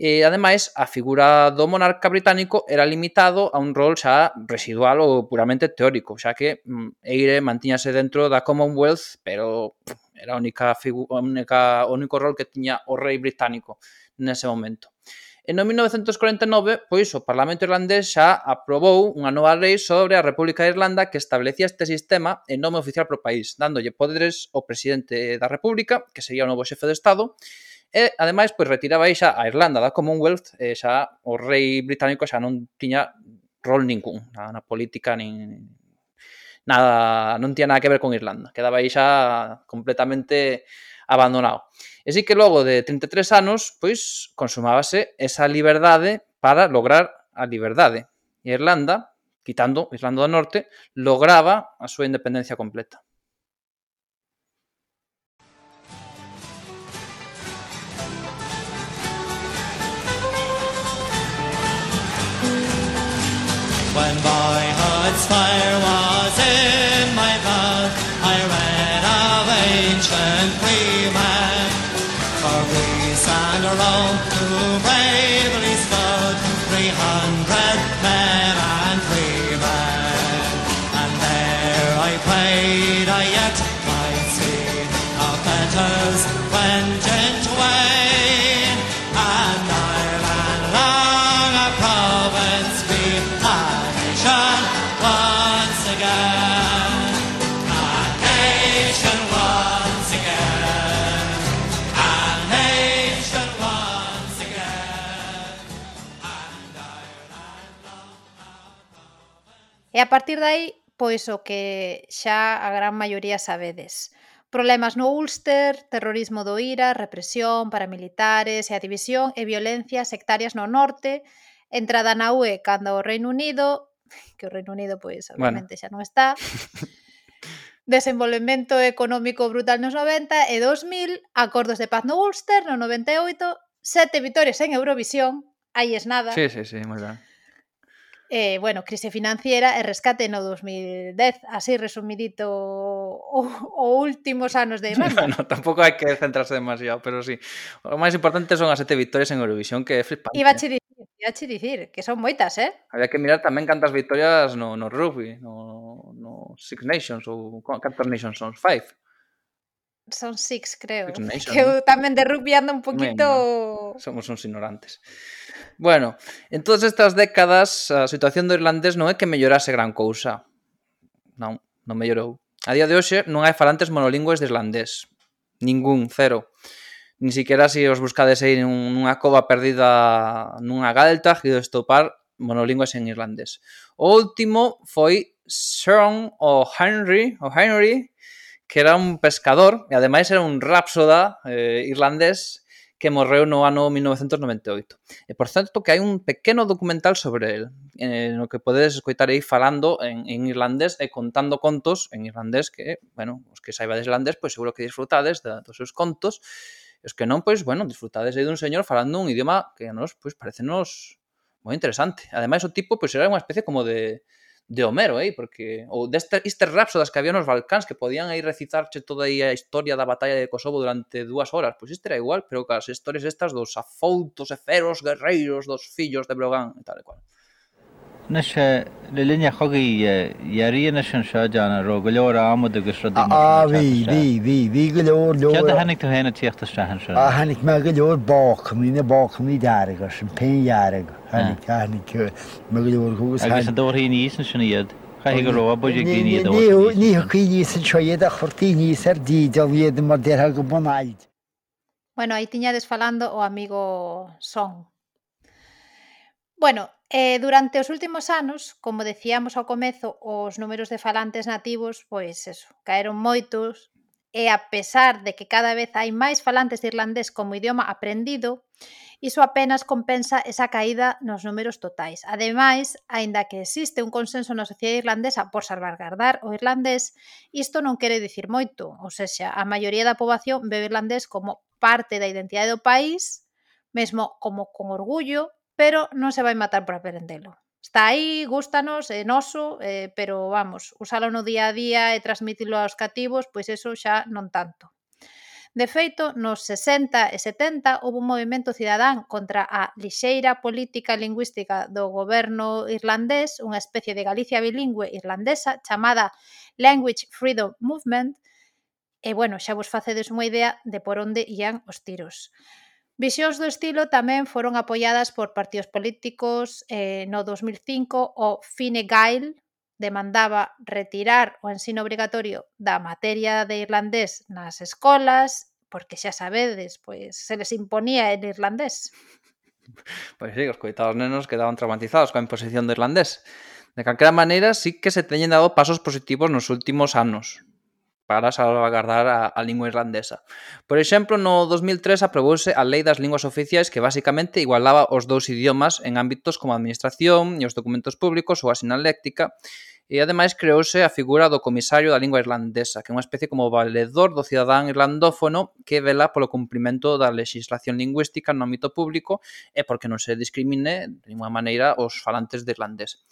E, ademais, a figura do monarca británico era limitado a un rol xa residual ou puramente teórico, xa que mm, Eire mantíñase dentro da Commonwealth, pero era a única, figu- única o único rol que tiña o rei británico nese momento. E no 1949, pois, o Parlamento irlandés xa aprobou unha nova lei sobre a República de Irlanda que establecía este sistema en nome oficial pro país, dándolle poderes ao presidente da República, que sería o novo xefe de Estado, E, ademais, pois retiraba aí xa a Irlanda da Commonwealth, e xa o rei británico xa non tiña rol ningún na, na política nin nada, non tiña nada que ver con Irlanda. Quedaba aí xa completamente abandonado. E sí que logo de 33 anos, pois, consumábase esa liberdade para lograr a liberdade. E Irlanda, quitando Irlanda do Norte, lograba a súa independencia completa. When boyhood's fire was in my blood, I read of ancient E a partir de aí, pois o que xa a gran maioría sabedes. Problemas no Ulster, terrorismo do IRA, represión, paramilitares e a división e violencia sectarias no norte, entrada na UE cando o Reino Unido, que o Reino Unido pois obviamente bueno. xa non está, desenvolvemento económico brutal nos 90 e 2000, acordos de paz no Ulster no 98, sete vitorias en Eurovisión, aí es nada. Sí, sí, sí, moi ben eh, bueno, crise financiera e rescate no 2010, así resumidito o, o últimos anos de Irlanda. Bueno, tampouco hai que centrarse demasiado, pero sí. O máis importante son as sete victorias en Eurovisión, que é flipante. Iba che dicir, iba che dicir que son moitas, eh? Había que mirar tamén cantas victorias no, no rugby, no, no Six Nations ou cantas Nations son? Five? son Six, creo. Six Nation, que eu tamén de rugby ando un poquito... Somos uns ignorantes. Bueno, en todas estas décadas a situación do irlandés non é que mellorase gran cousa. Non, non mellorou. A día de hoxe non hai falantes monolingües de irlandés. Ningún, cero. Ni siquiera se si os buscades aí nunha cova perdida nunha galta e estopar monolingües en irlandés. O último foi Sean o Henry, o Henry que era un pescador e ademais era un rapsoda eh, irlandés que morreu no ano 1998. E eh, por certo que hai un pequeno documental sobre el, eh, no que podedes escoitar aí falando en, en irlandés e contando contos en irlandés que, bueno, os que saibades irlandés, pois seguro que disfrutades da, dos seus contos, e os que non, pois, bueno, disfrutades aí dun señor falando un idioma que a nos, pois, parecenos moi interesante. Ademais, o tipo, pois, era unha especie como de de Homero, eh, porque ou destes istes rapsodas que había nos Balcáns que podían aí recitarche toda aí a historia da batalla de Kosovo durante dúas horas, pois isto era igual, pero cas historias estas dos afoutos e feros guerreiros dos fillos de Brogan e tal e cual. nasha le linja hogi yari nasha shajana ro de gusra de vi vi vi vi hanik to hanat yakhta shahan shan pen yar hanik hanik ma glor ko sa gash dor hi ni sin shani yad Bueno, ahí tiñades falando o oh, amigo Son. Bueno, Eh, durante os últimos anos, como decíamos ao comezo, os números de falantes nativos, pois eso, caeron moitos e a pesar de que cada vez hai máis falantes de irlandés como idioma aprendido, iso apenas compensa esa caída nos números totais. Ademais, aínda que existe un consenso na sociedade irlandesa por salvaguardar o irlandés, isto non quere dicir moito, ou seja, a maioría da poboación ve o irlandés como parte da identidade do país, mesmo como con orgullo, pero non se vai matar por aprendelo. Está aí, gústanos, é noso, eh, pero vamos, usalo no día a día e transmitilo aos cativos, pois eso xa non tanto. De feito, nos 60 e 70 houve un movimento cidadán contra a lixeira política lingüística do goberno irlandés, unha especie de Galicia bilingüe irlandesa chamada Language Freedom Movement, e bueno, xa vos facedes unha idea de por onde ían os tiros. Visións do estilo tamén foron apoiadas por partidos políticos eh, no 2005 o Fine Gael demandaba retirar o ensino obrigatorio da materia de irlandés nas escolas, porque xa sabedes, pois se les imponía el irlandés. Pois sí, os coitados nenos quedaban traumatizados coa imposición do irlandés. De calquera maneira, sí que se teñen dado pasos positivos nos últimos anos, para salvaguardar a, a lingua irlandesa. Por exemplo, no 2003 aprobouse a Lei das Linguas Oficiais que basicamente igualaba os dous idiomas en ámbitos como a administración e os documentos públicos ou a sinaléctica, e ademais creouse a figura do comisario da lingua irlandesa, que é unha especie como valedor do cidadán irlandófono que vela polo cumprimento da legislación lingüística no ámbito público e porque non se discrimine de ninguna maneira os falantes de irlandés.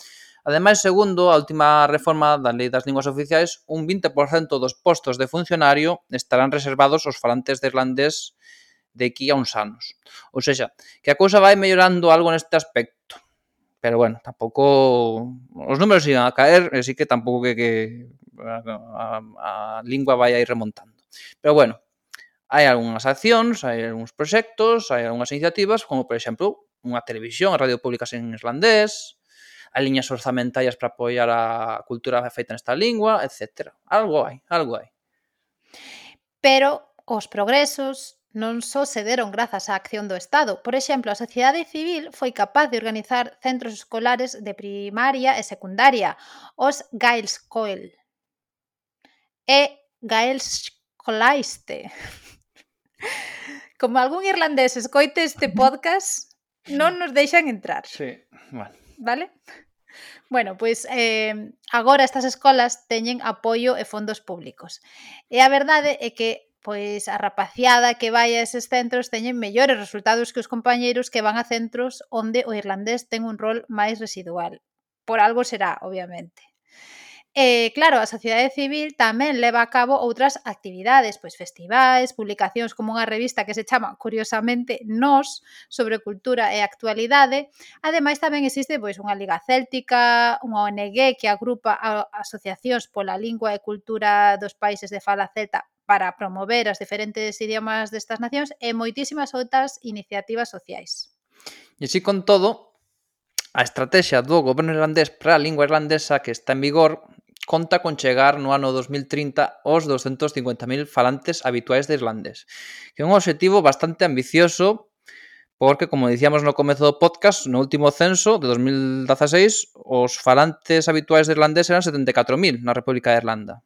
Ademais, segundo a última reforma da Lei das Linguas Oficiais, un 20% dos postos de funcionario estarán reservados aos falantes de irlandés de aquí a uns anos. Ou seja, que a cousa vai mellorando algo neste aspecto. Pero bueno, tampouco os números iban a caer, así que tampouco que, que a, a, a lingua vai a ir remontando. Pero bueno, hai algunhas accións, hai algúns proxectos, hai algunhas iniciativas, como por exemplo, unha televisión, a radio públicas en islandés, a liñas orzamentarias para apoiar a cultura feita nesta lingua, etc. Algo hai, algo hai. Pero os progresos non só se deron grazas á acción do Estado. Por exemplo, a sociedade civil foi capaz de organizar centros escolares de primaria e secundaria, os Gaelscoil. E Gaelscolaiste. Como algún irlandés escoite este podcast, non nos deixan entrar. Sí, bueno vale? Bueno, pois eh, agora estas escolas teñen apoio e fondos públicos. E a verdade é que pois a rapaciada que vai a eses centros teñen mellores resultados que os compañeiros que van a centros onde o irlandés ten un rol máis residual. Por algo será, obviamente. E, claro, a sociedade civil tamén leva a cabo outras actividades, pois festivais, publicacións como unha revista que se chama, curiosamente, Nos, sobre cultura e actualidade. Ademais, tamén existe pois unha Liga Céltica, unha ONG que agrupa a asociacións pola lingua e cultura dos países de fala celta para promover as diferentes idiomas destas nacións e moitísimas outras iniciativas sociais. E así con todo, a estrategia do goberno irlandés para a lingua irlandesa que está en vigor conta con chegar no ano 2030 aos 250.000 falantes habituais de irlandés, que é un obxectivo bastante ambicioso porque, como dicíamos no comezo do podcast, no último censo de 2016, os falantes habituais de irlandés eran 74.000 na República de Irlanda.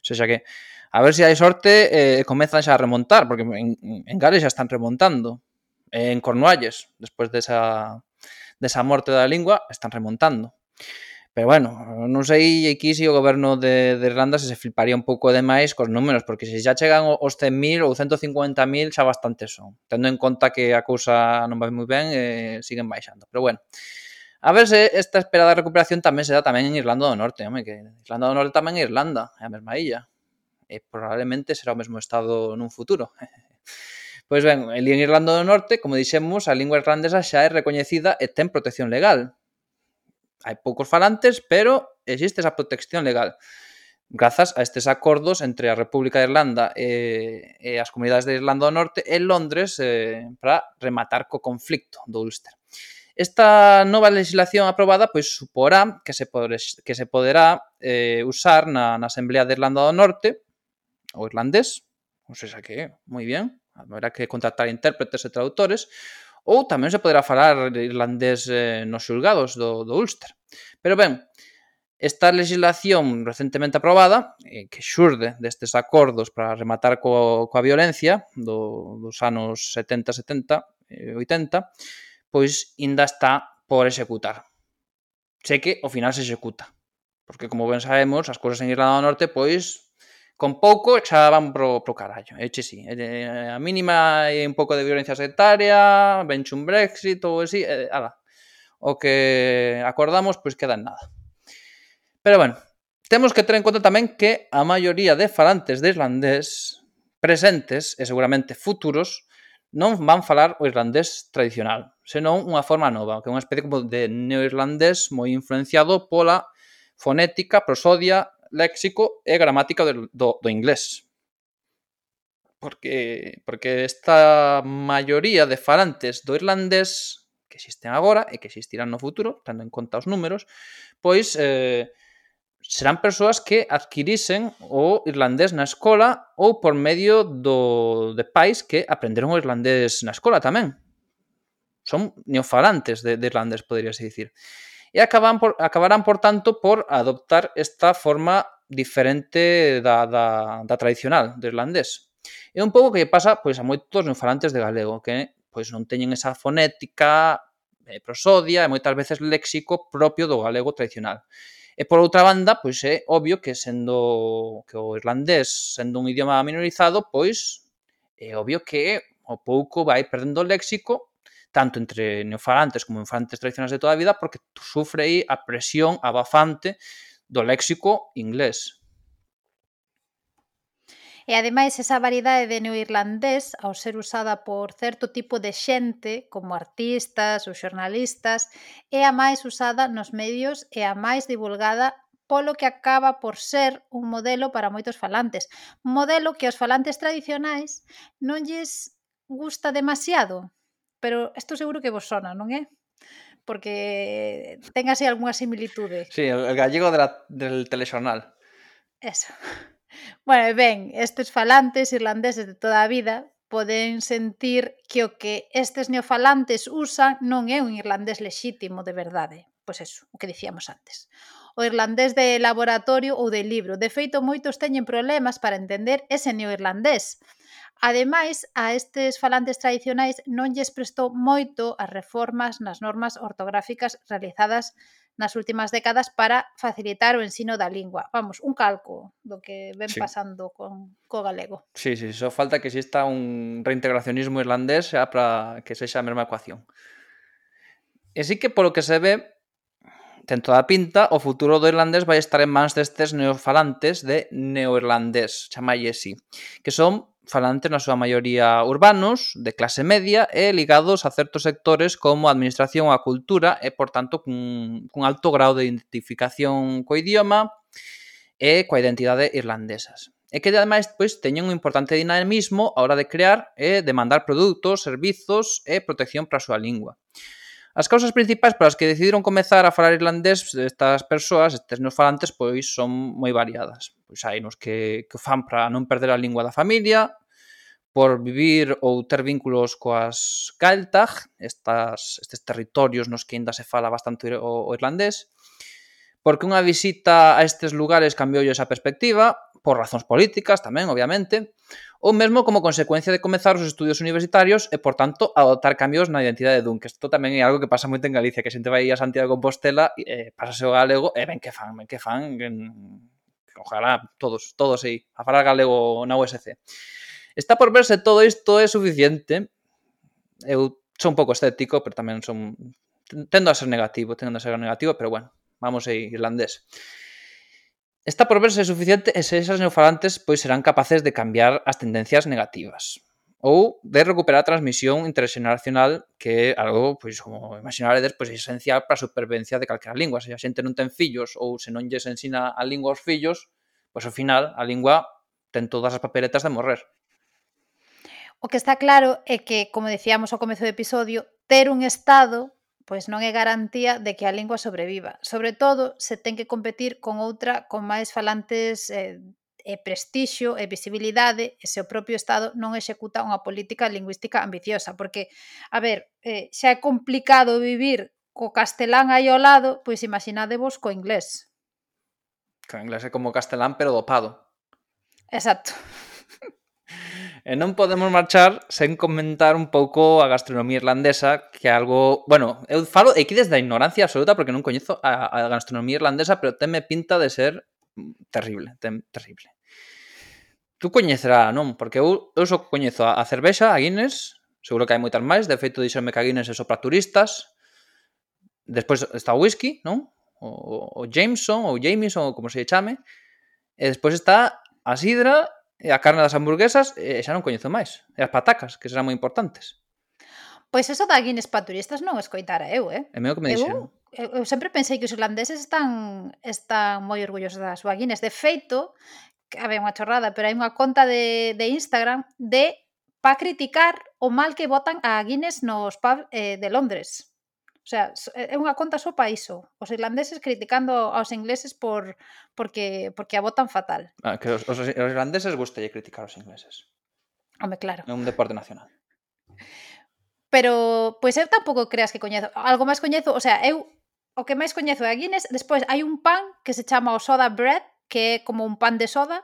O sea que, a ver se hai sorte, eh, comezan xa a remontar, porque en, en Gales xa están remontando. Eh, en Cornualles, despois desa, desa morte da lingua, están remontando. Pero bueno, non sei aquí se o goberno de, de Irlanda se se fliparía un pouco de máis cos números, porque se xa chegan os 100.000 ou 150.000 xa bastante son, tendo en conta que a cousa non vai moi ben e eh, siguen baixando. Pero bueno, a ver se esta esperada recuperación tamén se dá tamén en Irlanda do Norte, home, que Irlanda do Norte tamén é Irlanda, é a mesma illa. E probablemente será o mesmo estado nun futuro. Pois ben, en Irlanda do Norte, como dixemos, a lingua irlandesa xa é recoñecida e ten protección legal, Hai poucos falantes, pero existe esa protección legal grazas a estes acordos entre a República de Irlanda e, e as comunidades de Irlanda do Norte e Londres eh, para rematar co conflicto do Ulster. Esta nova legislación aprobada pois suporá que se poder, que se poderá eh, usar na, na Asamblea de Irlanda do Norte o irlandés, non sei xa que, moi bien, haberá que contratar intérpretes e traductores, ou tamén se poderá falar irlandés eh, nos xulgados do, do Ulster. Pero ben, esta legislación recentemente aprobada, eh, que xurde destes acordos para rematar co, coa violencia do, dos anos 70, 70, eh, 80, pois inda está por executar. Sei que ao final se executa, porque como ben sabemos, as cousas en Irlanda do Norte pois con pouco xa van pro, pro carallo, é che si. Eh, a mínima é un pouco de violencia sectaria, venche un Brexit ou así, eh, ala. O que acordamos, pois queda en nada. Pero bueno, temos que ter en conta tamén que a maioría de falantes de irlandés presentes e seguramente futuros non van falar o irlandés tradicional, senón unha forma nova, que é unha especie como de neoirlandés moi influenciado pola fonética, prosodia léxico e gramática do, do, do inglés. Porque, porque esta maioría de falantes do irlandés que existen agora e que existirán no futuro, tendo en conta os números, pois eh, serán persoas que adquirisen o irlandés na escola ou por medio do, de pais que aprenderon o irlandés na escola tamén. Son neofalantes de, de irlandés, poderíase dicir e acaban por, acabarán, por tanto, por adoptar esta forma diferente da, da, da tradicional do irlandés. É un pouco que pasa pois a moitos neofalantes de galego, que pois non teñen esa fonética, eh, prosodia e moitas veces léxico propio do galego tradicional. E por outra banda, pois é obvio que sendo que o irlandés sendo un idioma minorizado, pois é obvio que o pouco vai perdendo léxico tanto entre neofalantes como falantes tradicionais de toda a vida, porque sufre aí a presión abafante do léxico inglés. E ademais esa variedade de neoirlandés, ao ser usada por certo tipo de xente, como artistas ou xornalistas, é a máis usada nos medios e a máis divulgada polo que acaba por ser un modelo para moitos falantes. Un modelo que aos falantes tradicionais non lles gusta demasiado, pero isto seguro que vos sona, non é? Porque ten así algunha similitude. Sí, el gallego de la, del telexornal. Eso. Bueno, ben, estes falantes irlandeses de toda a vida poden sentir que o que estes neofalantes usan non é un irlandés lexítimo de verdade. Pois eso, o que dicíamos antes. O irlandés de laboratorio ou de libro. De feito, moitos teñen problemas para entender ese neoirlandés. irlandés Ademais, a estes falantes tradicionais non lles prestou moito as reformas nas normas ortográficas realizadas nas últimas décadas para facilitar o ensino da lingua. Vamos, un calco do que ven sí. pasando con co galego. Sí, sí, só falta que exista un reintegracionismo irlandés xa para que sexa a mesma ecuación. E sí que polo que se ve, ten toda a pinta, o futuro do irlandés vai estar en mans destes neofalantes de neoirlandés, chamalle así, que son falantes na súa maioría urbanos, de clase media e ligados a certos sectores como a administración ou a cultura e, por tanto, cun, cun alto grau de identificación co idioma e coa identidade irlandesas. E que, ademais, pois, teñen un importante dinamismo a hora de crear e demandar produtos, servizos e protección para a súa lingua. As causas principais para as que decidiron comezar a falar irlandés estas persoas, estes nos falantes, pois son moi variadas. Pois hai nos que, que fan para non perder a lingua da familia, por vivir ou ter vínculos coas Gaeltag, estas, estes territorios nos que ainda se fala bastante o, o irlandés, porque unha visita a estes lugares cambiou esa perspectiva, por razóns políticas tamén, obviamente, ou mesmo como consecuencia de comezar os estudios universitarios e, por tanto, adoptar cambios na identidade de dun, que isto tamén é algo que pasa moito en Galicia, que a xente vai a Santiago de Compostela, e, eh, pasase o galego, e ben que fan, ben que fan, en... ojalá todos, todos aí, a falar galego na USC. Está por verse todo isto é suficiente. Eu son un pouco escéptico, pero tamén son tendo a ser negativo, tendo a ser negativo, pero bueno, vamos aí, irlandés. Está por verse suficiente e se esas neofalantes pois serán capaces de cambiar as tendencias negativas ou de recuperar a transmisión interxeneracional que é algo, pois, como imaginaredes, pois, é esencial para a supervivencia de calquera lingua. Se a xente non ten fillos ou se non lles ensina a lingua aos fillos, pois ao final a lingua ten todas as papeletas de morrer. O que está claro é que, como decíamos ao comezo do episodio, ter un estado pois non é garantía de que a lingua sobreviva. Sobre todo se ten que competir con outra con máis falantes eh, e prestixio e visibilidade e se o propio Estado non executa unha política lingüística ambiciosa, porque, a ver, eh, xa é complicado vivir co castelán aí ao lado, pois imaginadevos co inglés. Co inglés é como castelán, pero dopado. Exacto. E non podemos marchar sen comentar un pouco a gastronomía irlandesa, que é algo... Bueno, eu falo aquí desde a ignorancia absoluta porque non coñezo a, a gastronomía irlandesa, pero teme pinta de ser terrible, tem, terrible. Tú coñecerá, non? Porque eu, eu só coñezo a, a cervexa, a Guinness, seguro que hai moitas máis, de feito dixenme que a Guinness é só para turistas, despois está o whisky, non? O, o Jameson, ou Jameson, ou como se chame, e despois está a sidra e a carne das hamburguesas e xa non coñezo máis. E as patacas, que serán moi importantes. Pois eso da Guinness para turistas non escoitara eu, eh? É meu que me dixeron. Eu, eu sempre pensei que os irlandeses están están moi orgullosos da súa Guinness. De feito, que ver, unha chorrada, pero hai unha conta de, de Instagram de para criticar o mal que votan a Guinness nos pubs eh, de Londres sea, é unha conta só para iso. Os irlandeses criticando aos ingleses por porque porque a votan fatal. Ah, que os, os, os irlandeses gustalle criticar aos ingleses. Home, claro. É un deporte nacional. Pero pois eu tampouco creas que coñezo, algo máis coñezo, o sea, eu o que máis coñezo é a Guinness, despois hai un pan que se chama o soda bread, que é como un pan de soda,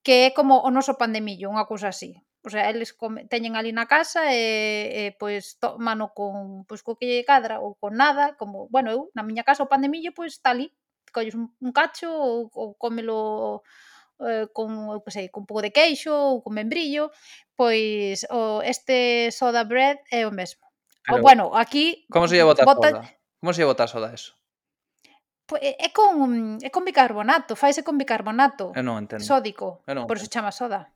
que é como o noso pan de millo, unha cousa así. O sea, eles come, teñen ali na casa e, e pois tomano con pois co que lle cadra ou con nada, como, bueno, eu na miña casa o pan de millo pois está ali, colles un, un cacho ou, ou cómelo eh, con, eu que sei, con un pouco de queixo ou con membrillo, pois o este soda bread é o mesmo. Pero, o, bueno, aquí Como se lle bota, bota... soda? Como se lle bota soda eso? Pois é con é con bicarbonato, faise con bicarbonato. Eu non entendo. Sódico. Eu non entendo. Por iso chama soda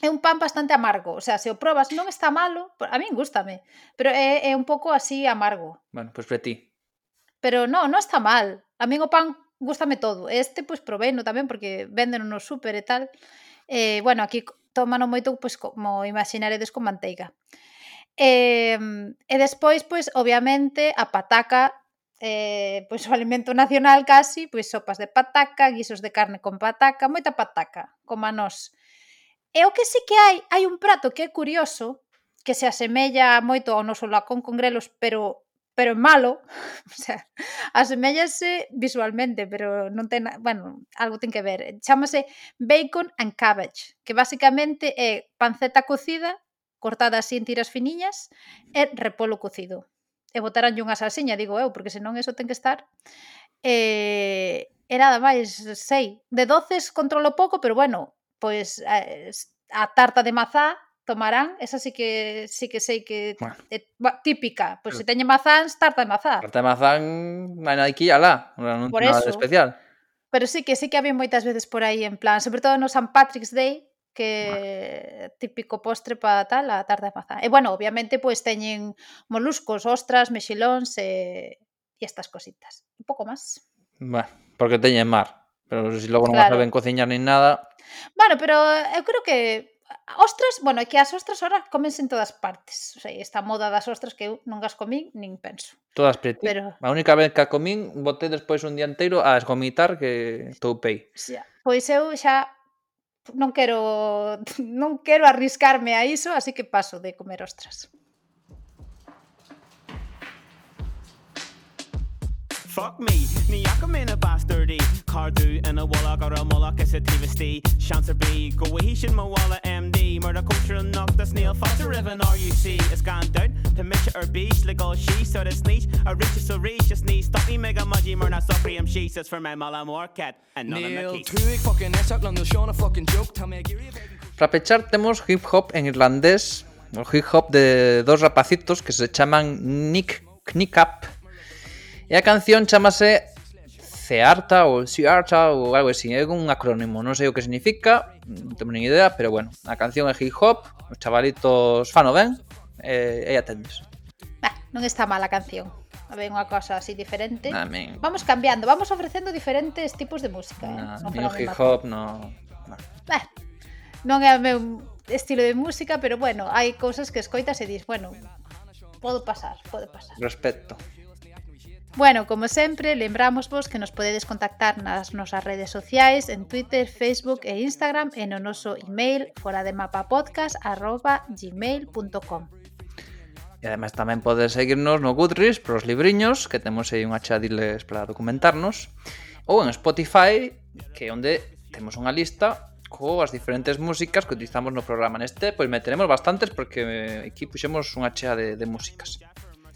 é un pan bastante amargo, o sea, se o probas non está malo, a min gustame, pero é, é un pouco así amargo. Bueno, pois pues para ti. Pero non, non está mal. A min o pan gustame todo. Este pois pues, proveino tamén porque venden no súper e tal. Eh, bueno, aquí tómano moito pois pues, como imaginaredes con manteiga. Eh, e despois, pois, pues, obviamente, a pataca eh, pois o alimento nacional casi, pois sopas de pataca, guisos de carne con pataca, moita pataca, como a nós. E o que sí que hai, hai un prato que é curioso, que se asemella moito ao noso lacón con grelos, pero pero é malo, o sea, asemellase visualmente, pero non ten, bueno, algo ten que ver. Chámase bacon and cabbage, que basicamente é panceta cocida cortada así en tiras finiñas e repolo cocido. E botaranlle unha salsiña, digo eu, porque senón eso ten que estar. E, e nada máis, sei, de doces controlo pouco, pero bueno, pois eh, a tarta de mazá tomarán, esa sí que sí que sei que bueno. é típica, pois se teñen mazáns, tarta de mazá. Tarta de mazán, na naiquilla lá, non Por nada eso. especial. Pero sí que sí que había moitas veces por aí en plan, sobre todo no San Patrick's Day, que bueno. típico postre para tal, a tarta de mazá. E bueno, obviamente pois pues, teñen moluscos, ostras, mexilóns eh, e, e estas cositas. Un pouco máis. Bueno, porque teñen mar. Pero se si logo non claro. saben cociñar nin nada... Bueno, pero eh, eu creo que ah, ostras, bueno, é que as ostras ahora comense en todas partes. O sea, esta moda das ostras que uh, eu non as comín nin penso. Todas pretas. Pero... A única vez que a comín, boté despois un día inteiro a esgomitar que toupei. Xa. Pois eu xa non quero non quero arriscarme a iso, así que paso de comer ostras. Fuck me, ni jag kom in a bastardy. Cardu en a walla gar a molla is a tvsti Chancer B, go hishin ma walla MD Murder culture knock the snail foster riven RUC It's gone down, to mitcha or beach Like all she so the sneeze A rich so reach just sneeze Stop me mega mudgy murna suffer am she says for my mala more cat And none of Neil my keys Tuig fucking Essak London Sean a fucking joke. Tell me a Gary Para pechar temos hip hop en irlandés, o hip hop de dos rapacitos que se chaman Nick Knickup. E a canción chamase Cearta ou Ciarta ou algo así, é un acrónimo, non sei o que significa, non temos nin idea, pero bueno, a canción é hip hop, os chavalitos fano ben, e, e atendes. Bah, non está mal a canción. A ver, unha cosa así diferente. Nah, min... Vamos cambiando, vamos ofrecendo diferentes tipos de música. Nah, eh? Non hip hop, no... Bueno. Bah, non é o meu estilo de música, pero bueno, hai cousas que escoitas e dis, bueno, podo pasar, pode pasar. Respecto. Bueno, como sempre, lembramos vos que nos podedes contactar nas nosas redes sociais en Twitter, Facebook e Instagram e no noso email forademapapodcast.gmail.com E ademais tamén podes seguirnos no Goodreads pros libriños, que temos aí unha chadiles para documentarnos, ou en Spotify, que é onde temos unha lista coas diferentes músicas que utilizamos no programa neste, pois meteremos bastantes porque eh, aquí puxemos unha chea de, de músicas.